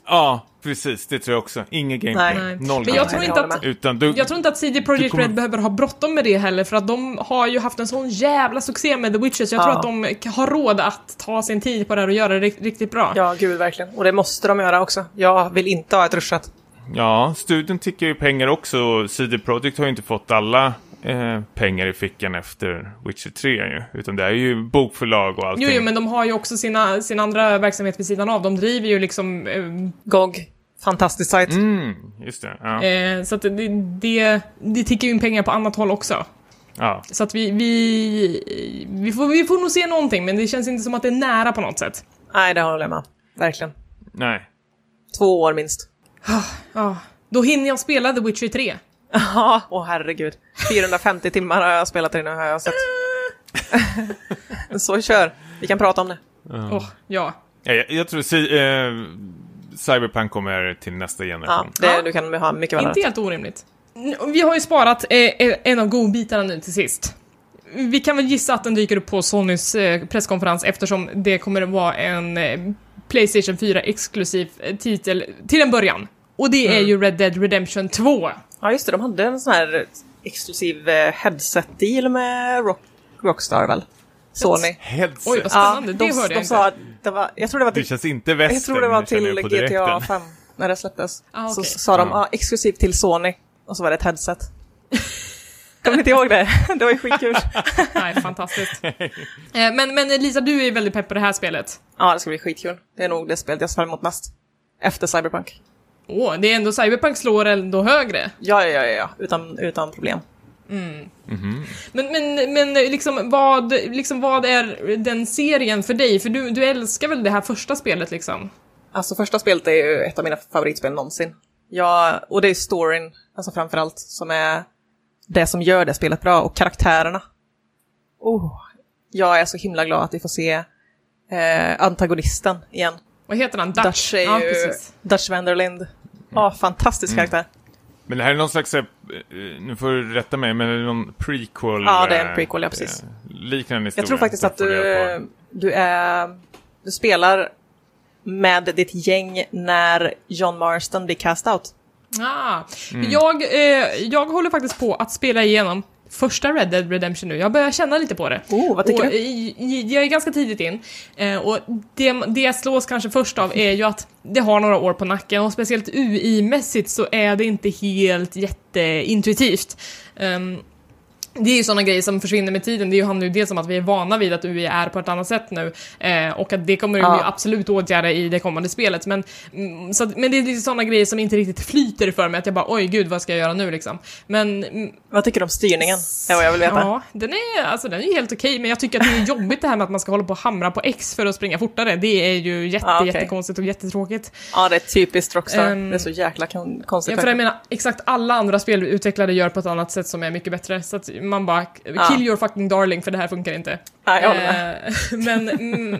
Ja, precis. Det tror jag också. Ingen gameplay. Nej. Noll Men jag tror inte att... Utan du... Jag tror inte att CD Projekt kommer- Red behöver ha bråttom med det heller, för att de har ju haft en sån jävla succé med The Witches. Jag tror Ja. att de har råd att ta sin tid på det här och göra det rikt- riktigt bra. Ja, gud verkligen. Och det måste de göra också. Jag vill inte ha ett ruschat. Ja, studion tickar ju pengar också. CD Projekt har ju inte fått alla eh, pengar i fickan efter Witcher 3 ju. Utan det är ju bokförlag och allting. Jo, jo, men de har ju också sina, sin andra verksamhet vid sidan av. De driver ju liksom... Eh, GOG. Fantastisk sajt. Mm, just det. Ja. eh, så att det, det, det tickar ju in pengar på annat håll också. ja. Så att vi, vi, vi, får, vi får nog se någonting, men det känns inte som att det är nära på något sätt. Nej, det håller jag med. Verkligen. Nej. Två år minst. Ja, då hinner jag spela The Witcher 3. Ja, åh herregud. 450 timmar har jag spelat det nu har jag sett. Så kör. Vi kan prata om det. Åh, ja. Ja, jag, jag tror si, eh, Cyberpunk kommer till nästa Ja, generation. det, Ja. du kan ha mycket väl Inte helt orimligt. Vi har ju sparat eh, en av godbitarna nu till sist. Vi kan väl gissa att den dyker upp på Sonys eh, presskonferens eftersom det kommer att vara en eh, Playstation 4-exklusiv eh, titel till en början. Och det är ju Red Dead Redemption 2. Ja, just det. De hade en sån här exklusiv eh, headset-deal med Rock, Rockstar väl? Sony. Headset. Oj, vad spännande. de, det hörde de jag inte. sa att det var, jag tror det var Det till, känns inte västern. jag tror det var till GTA direkten. 5 när det släpptes. Ah, Så okej. sa de, Ja. ja, exklusivt till Sony. Och så var det ett headset. Kommer inte ihåg det? Det var ju skitkul. Nej, fantastiskt. Eh, men, men Lisa, du är ju väldigt pepp på det här spelet. Ja, det ska bli skitkul. Det är nog det spelet jag ser fram emot mest. Efter Cyberpunk. Åh, det är ändå Cyberpunk slår ändå högre. Ja, ja, ja, ja. Utan, utan problem. Men, men, men liksom, vad, liksom, vad är den serien för dig? För du, du älskar väl det här första spelet liksom? Alltså första spelet är ju ett av mina favoritspel någonsin. Ja, och det är storyn, alltså framförallt, som är det som gör det spelet bra, och karaktärerna. Oh, jag är så himla glad att vi får se eh, antagonisten igen. Vad heter han? Dutch? Dutch är ja, ju precis. Dutch Vanderlind. Ja, fantastisk karaktär. Men det här är någon slags, eh, nu får du rätta mig, men är det någon prequel? Ja, det är en eh, prequel, ja, precis. eh, Liknande historia. Jag tror faktiskt att du, du är... Du spelar med ditt gäng när John Marston blir cast out. Ah, Mm. jag, eh, jag håller faktiskt på att spela igenom första Red Dead Redemption nu. Jag börjar känna lite på det. Oh, vad tycker och, du? i- Jag är ganska tidigt in. Eh, och det, det jag slås kanske först av är ju att det har några år på nacken och speciellt UI-mässigt så är det inte helt jätteintuitivt. Det är ju sådana grejer som försvinner med tiden. Det handlar ju dels om att vi är vana vid att UI är på ett annat sätt nu eh, och att det kommer Ja. ju absolut åtgärda i det kommande spelet. Men, mm, så att, men det är lite sådana grejer som inte riktigt flyter för mig, att jag bara oj gud vad ska jag göra nu liksom. Men mm, Vad tycker du om styrningen? Det är vad jag vill veta. Ja, den är, alltså, den är ju helt okej, men jag tycker att det är jobbigt det här med att man ska hålla på och hamra på X för att springa fortare. Det är ju jätte, Ja, okej. jättekonstigt och jättetråkigt. Ja, det är typiskt Rockstar. Ehm, det är så jäkla kon- konstigt. Ja, för jag menar, exakt alla andra spelutvecklare gör på ett annat sätt som är mycket bättre. Så att man bara, kill your fucking darling för det här funkar inte. Ja, jag håller med. Eh, men, mm,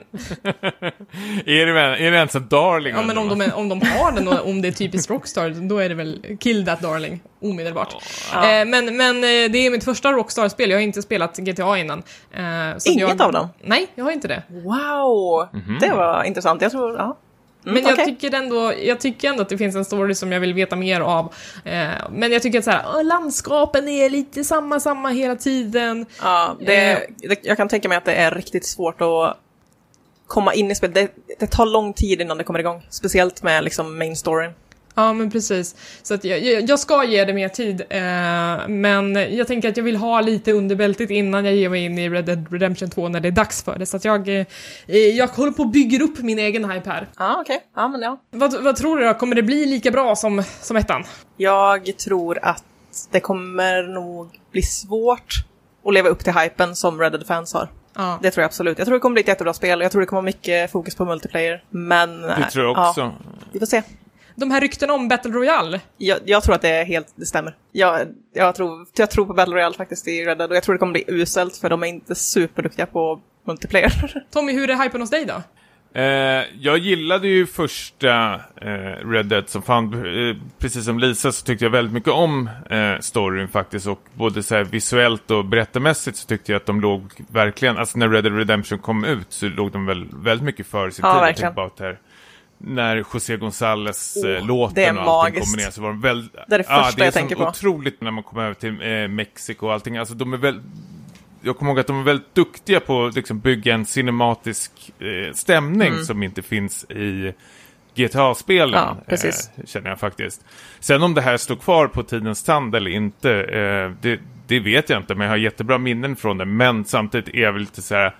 Är det, är det ens en darling? ja, men om, de är, om de har den och om det är typiskt Rockstar, då är det väl kill that darling omedelbart. Ja. Eh, men, men eh, det är mitt första Rockstar-spel, jag har inte spelat GTA innan. Eh, så Inget jag, av dem? Nej, jag har inte det. Wow! Det var intressant. Jag tror, ja. Mm, Men jag, okej. tycker ändå, jag tycker ändå att det finns en story som jag vill veta mer av. Eh, men jag tycker att så här, landskapen är lite samma, samma hela tiden. Ja, det, Eh. det, jag kan tänka mig att det är riktigt svårt att komma in i spelet. Det, det tar lång tid innan det kommer igång. Speciellt med liksom main storyn. Ja, men precis. Så att jag, jag, jag ska ge det mer tid, eh, men jag tänker att jag vill ha lite under bältet innan jag ger mig in i Red Dead Redemption 2 när det är dags för det. Så att jag, eh, jag håller på och bygger upp min egen hype här. Ja, okej. Ja, men ja. Vad, vad tror du då? Kommer det bli lika bra som, som ettan? Jag tror att det kommer nog bli svårt att leva upp till hypen som Red Dead-fans har. Ja. Det tror jag absolut. Jag tror det kommer bli ett jättebra spel jag tror det kommer vara mycket fokus på multiplayer. Men... Det tror jag också. Ja, vi får se. De här ryktena om Battle Royale, Jag, jag tror att det är helt, det stämmer. Jag, jag, tror, jag tror på Battle Royale faktiskt i Red Dead och jag tror det kommer bli uselt för de är inte superduktiga på multiplayer. Tommy, hur är hypen hos dig då? Eh, jag gillade ju första eh, Red Dead som fan, eh, precis som Lisa så tyckte jag väldigt mycket om eh, storyn faktiskt och både så här visuellt och berättarmässigt så tyckte jag att de låg verkligen, alltså när Red Dead Redemption kom ut så låg de väl väldigt mycket före sin Ja, tid. Verkligen. här, när José González Oh, eh, låten det är och allting magiskt. kommer ner så var de väldigt... Det är det första det är jag tänker på. otroligt när man kommer över till eh, Mexiko och allting, alltså de är väl jag kommer ihåg att de är väldigt duktiga på att liksom bygga en cinematisk eh, stämning Mm. som inte finns i GTA-spelen. Ja. Eh, känner jag faktiskt. Sen om det här står kvar på tidens tand eller inte, eh, det, det vet jag inte. Men jag har jättebra minnen från det. Men samtidigt är jag väl lite så här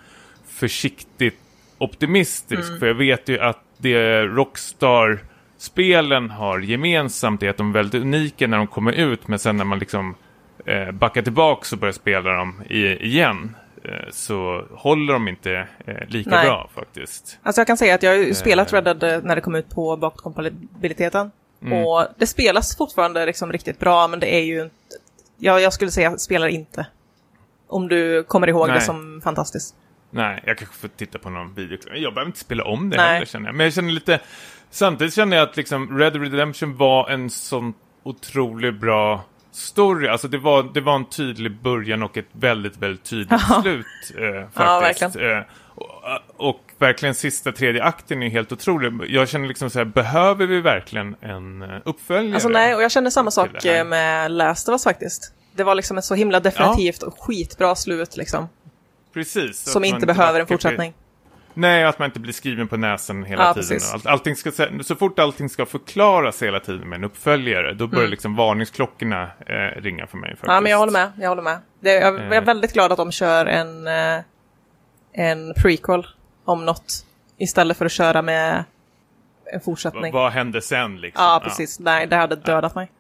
försiktigt optimistisk. Mm. För jag vet ju att det Rockstar-spelen har gemensamt är att de är väldigt unika när de kommer ut. Men sen när man liksom eh, backar tillbaka och börjar spela dem i, igen eh, så håller de inte eh, lika Nej. bra faktiskt. Alltså jag kan säga att jag har ju spelat Eh. Red Dead eh, när det kom ut på bakåtkompatibiliteten. Mm. Och det spelas fortfarande liksom riktigt bra, men det är ju inte... Ja, jag skulle säga spelar inte. Om du kommer ihåg Nej. det som fantastiskt. Nej, jag kanske får titta på någon video. Jag behöver inte spela om det Nej. heller känner jag. Men jag känner lite... Samtidigt känner jag att liksom Red Redemption var en sån otroligt bra story. Alltså det var, det var en tydlig början och ett väldigt, väldigt tydligt Ja. slut. Eh, Ja, faktiskt. Eh, och, och verkligen sista tredje akten är helt otrolig. Jag känner liksom så här, behöver vi verkligen en eh, uppföljare? Alltså nej, och jag känner samma sak eh, med Last of Us faktiskt. Det var liksom ett så himla definitivt och skitbra slut liksom. Precis. Som inte behöver en fortsättning. Nej, att man inte blir skriven på näsan hela Ja, tiden. All, allting ska, så fort allting ska förklaras hela tiden med en uppföljare, då börjar liksom varningsklockorna eh, ringa för mig. Faktiskt. Mm. Ja, men jag håller med. Jag håller med. Det, jag, jag är Eh. väldigt glad att de kör en, eh, en prequel om något. Istället för att köra med en fortsättning. vad hände sen liksom? Ja, precis. Nej, det hade dödat mig.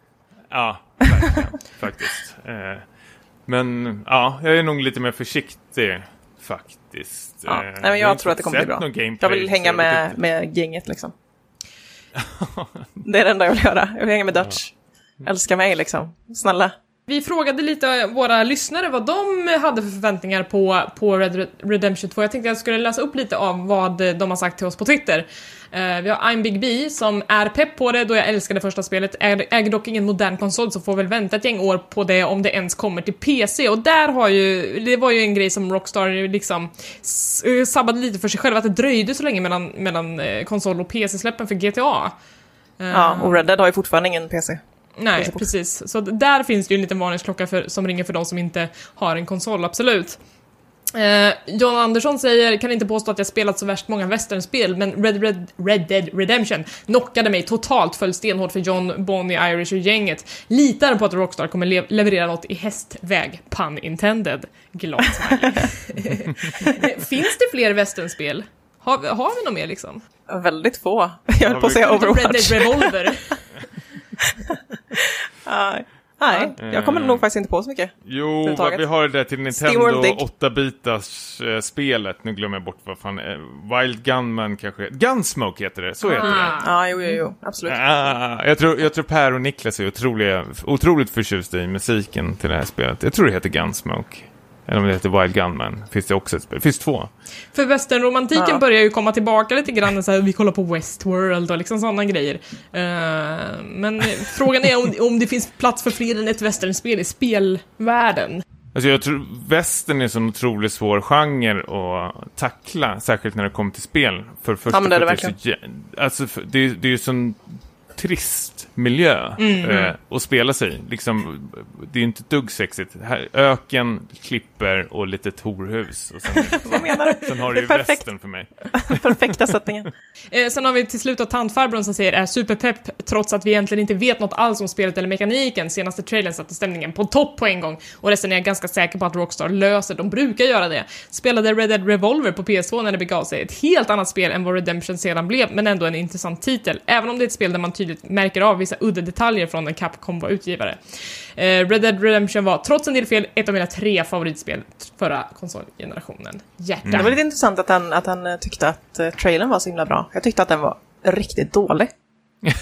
Ja, verkligen, faktiskt. Eh, men ja, jag är nog lite mer försiktig faktiskt. Ja. Eh, Nej, men jag inte tror att det kommer bli bra. gameplay, Jag vill hänga med, med gänget liksom. Det är det enda jag vill göra. Jag vill hänga med Dutch. Älska mig liksom. Snälla. Vi frågade lite våra lyssnare vad de hade för förväntningar på, på Red Red Redemption 2. Jag tänkte jag skulle läsa upp lite av vad de har sagt till oss på Twitter. Eh, vi har I'm Big B som är pepp på det då jag älskade första spelet. Äger, dock ingen modern konsol så får väl vänta ett gäng år på det om det ens kommer till PC. Och där har ju, det var ju en grej som Rockstar liksom eh, sabbade lite för sig själva, att det dröjde så länge mellan, mellan eh, konsol och PC-släppen för GTA. Ja, och Red Dead har ju fortfarande ingen PC. Nej, precis. Så där finns det ju en liten varningsklocka för, som ringer för de som inte har en konsol, absolut. Eh, John Andersson säger, kan inte påstå att jag spelat så värst många westernspel, men Red, Red, Red Dead Redemption knockade mig totalt, föll stenhårt för John, Bonnie, Irish och gänget. Litar på att Rockstar kommer le- leverera något i hästväg, pun intended. Glad Finns det fler westernspel? Har, har vi något mer liksom? Väldigt få. Jag höll på att säga Red Overwatch. Dead Revolver. Nej, Nej, jag kommer nog faktiskt inte på så mycket. Jo, vi har det till Nintendo Dig. 8-bitars eh. Nu glömmer jag bort vad fan. Eh, Wild Gunman kanske. Gunsmoke heter det, så heter det. Ah. Ja, jo, jo, jo, absolut. Ah, jag, tror, jag tror Per och Niklas är otroliga, otroligt förtjusta i musiken till det här spelet. Jag tror det heter Gunsmoke. Eller om det heter Wild Gunman. Finns det också ett spel? Finns två. För westernromantiken Ja. börjar ju komma tillbaka lite grann, så här, vi kollar på Westworld och liksom sådana grejer. Eh, men frågan är om, om det finns plats för fler än ett westernspel i spelvärlden. Alltså jag tror västern är en sån otroligt svår genre att tackla, särskilt när det kommer till spel. För första Ja, men det är det så, jä- alltså, för, det, är- det är ju sån trist miljö eh, att spela sig. Liksom, det är ju inte ett dugg sexigt. Här, öken, klipper och lite torhus. Och sen, Vad menar du? sen har du ju Perfekt. västern för mig. Perfekta sättningen. Eh, sen har vi till slut tantfarbrorn som säger är superpepp trots att vi egentligen inte vet något alls om spelet eller mekaniken. Senaste trailern satte stämningen på topp på en gång och resten är jag ganska säker på att Rockstar löser. De brukar göra det. Spelade Red Dead Revolver på PS2 när det begav sig. Ett helt annat spel än vad Redemption sedan blev, men ändå en intressant titel. Även om det är ett spel där man tydligt märker av vissa udda detaljer från när Capcom var utgivare. Eh, Red Dead Redemption var, trots en del fel, ett av mina tre favoritspel förra konsolgenerationen. Hjärta. Det var lite intressant att han, att han eh, tyckte att uh, trailern var så himla bra. Jag tyckte att den var riktigt dålig.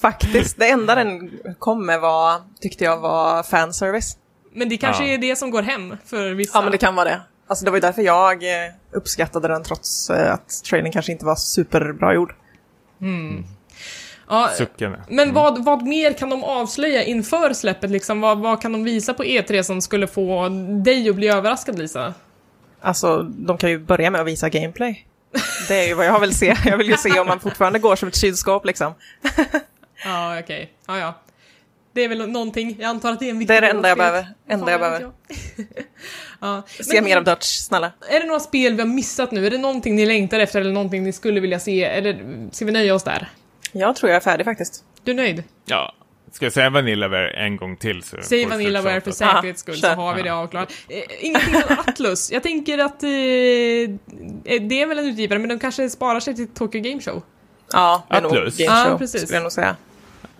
Faktiskt. Det enda den kom med var, tyckte jag var fanservice. Men det kanske Ja. är det som går hem för vissa. Ja, men det kan vara det. Alltså det var ju därför jag uppskattade den trots att trailern kanske inte var superbra gjord. Ja, Suckande. men vad, vad mer kan de avslöja inför släppet? Liksom? Vad, vad kan de visa på E3 som skulle få dig att bli överraskad, Lisa? Alltså, de kan ju börja med att visa gameplay. Det är ju vad jag vill se. Jag vill ju se om man fortfarande går som ett kylskåp liksom. Ja, okej. Ja, ja. Det är väl någonting, jag antar att det är en viktig Det är det enda jag behöver. Enda jag behöver. Ja. Se Men mer av Dutch, snälla. Är det några spel vi har missat nu? Är det någonting ni längtar efter eller någonting ni skulle vilja se? Eller ska vi nöja oss där? Jag tror jag är färdig faktiskt. Du är nöjd? Ja. Ska jag säga Vanillaware en gång till? Så Säg Vanillaware för säkerhets skull så har vi det avklarat. Eh, ingenting från Atlus. Jag tänker att eh, det är väl en utgivare, men de kanske sparar sig till Tokyo Game Show. Ja, Atlus. Game Show, precis. skulle jag nog säga.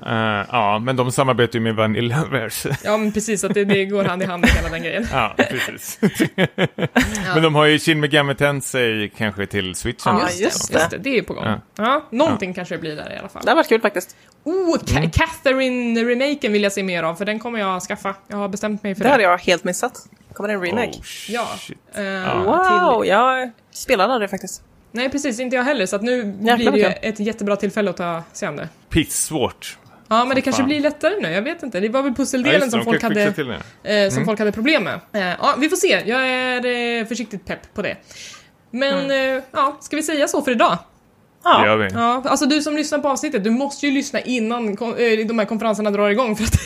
Eh, ja, men de samarbetar ju med Vanillaware. så- Ja, men precis, att det, det går hand i hand med hela den grejen. Ja, precis. Men de har ju Shin Megami Tensei kanske till switchen. Ja, just Just det, det är på gång. Ja, Ja. någonting kanske det blir där i alla fall. Det har varit kul faktiskt. Oh, Ca- Mm. Catherine-remaken vill jag se mer av, för den kommer jag skaffa. Jag har bestämt mig för Det det. hade jag helt missat. Kommer det en remake? Oh, Ja. Eh, Wow, till- jag spelade aldrig faktiskt. Nej, precis, inte jag heller, så att nu Jäklar blir det ju ett jättebra tillfälle att ta sig an det. Pissvårt. Ja, men det kanske fan. blir lättare nu, jag vet inte. Det var väl Ja, pusseldelen det, som, folk hade, det. eh, som folk hade problem med. Eh, ja, vi får se, jag är eh, försiktigt pepp på det. Men, eh, ja, ska vi säga så för idag? Det Ja, gör vi. Ja, alltså du som lyssnar på avsnittet, du måste ju lyssna innan kon- eh, de här konferenserna drar igång för att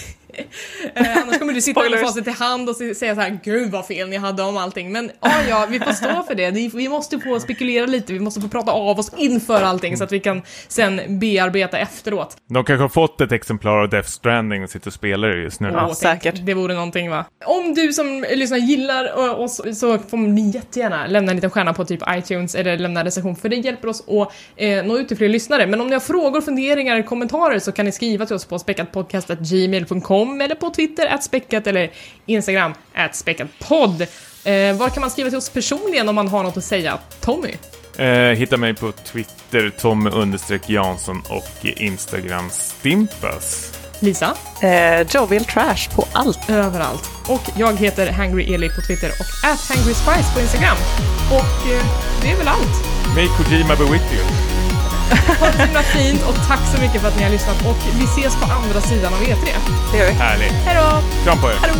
eh, annars kommer du sitta med facit i hand och se- säga så här, gud vad fel ni hade om allting. Men ja, ja, vi får stå för det. Vi, måste få spekulera lite, vi måste få prata av oss inför allting så att vi kan sen bearbeta efteråt. De kanske har fått ett exemplar av Death Stranding och sitter och spelar det just nu. Ja. Säkert. Det vore någonting va? Om du som lyssnar gillar så, så får ni jättegärna lämna en liten stjärna på typ iTunes eller lämna en recension för det hjälper oss att eh, nå ut till fler lyssnare. Men om ni har frågor, funderingar, kommentarer så kan ni skriva till oss på späckatpodcast.gmail.com eller på Twitter, att späckat eller Instagram, att späckatpodd. Eh, var kan man skriva till oss personligen om man har något att säga? Tommy? Eh, hitta mig på Twitter, Tommy Jansson och Instagram Stimpas. Lisa? eh, Jovial Trash på allt. Överallt. Och jag heter Hangry Eli på Twitter och at Hangry Spice på Instagram. Och eh, det är väl allt. May Kojima be with you. Ha det så himla fint och tack så mycket för att ni har lyssnat och vi ses på andra sidan av E3. Det gör vi. Härligt. Hej då! Kram på er. Hallå!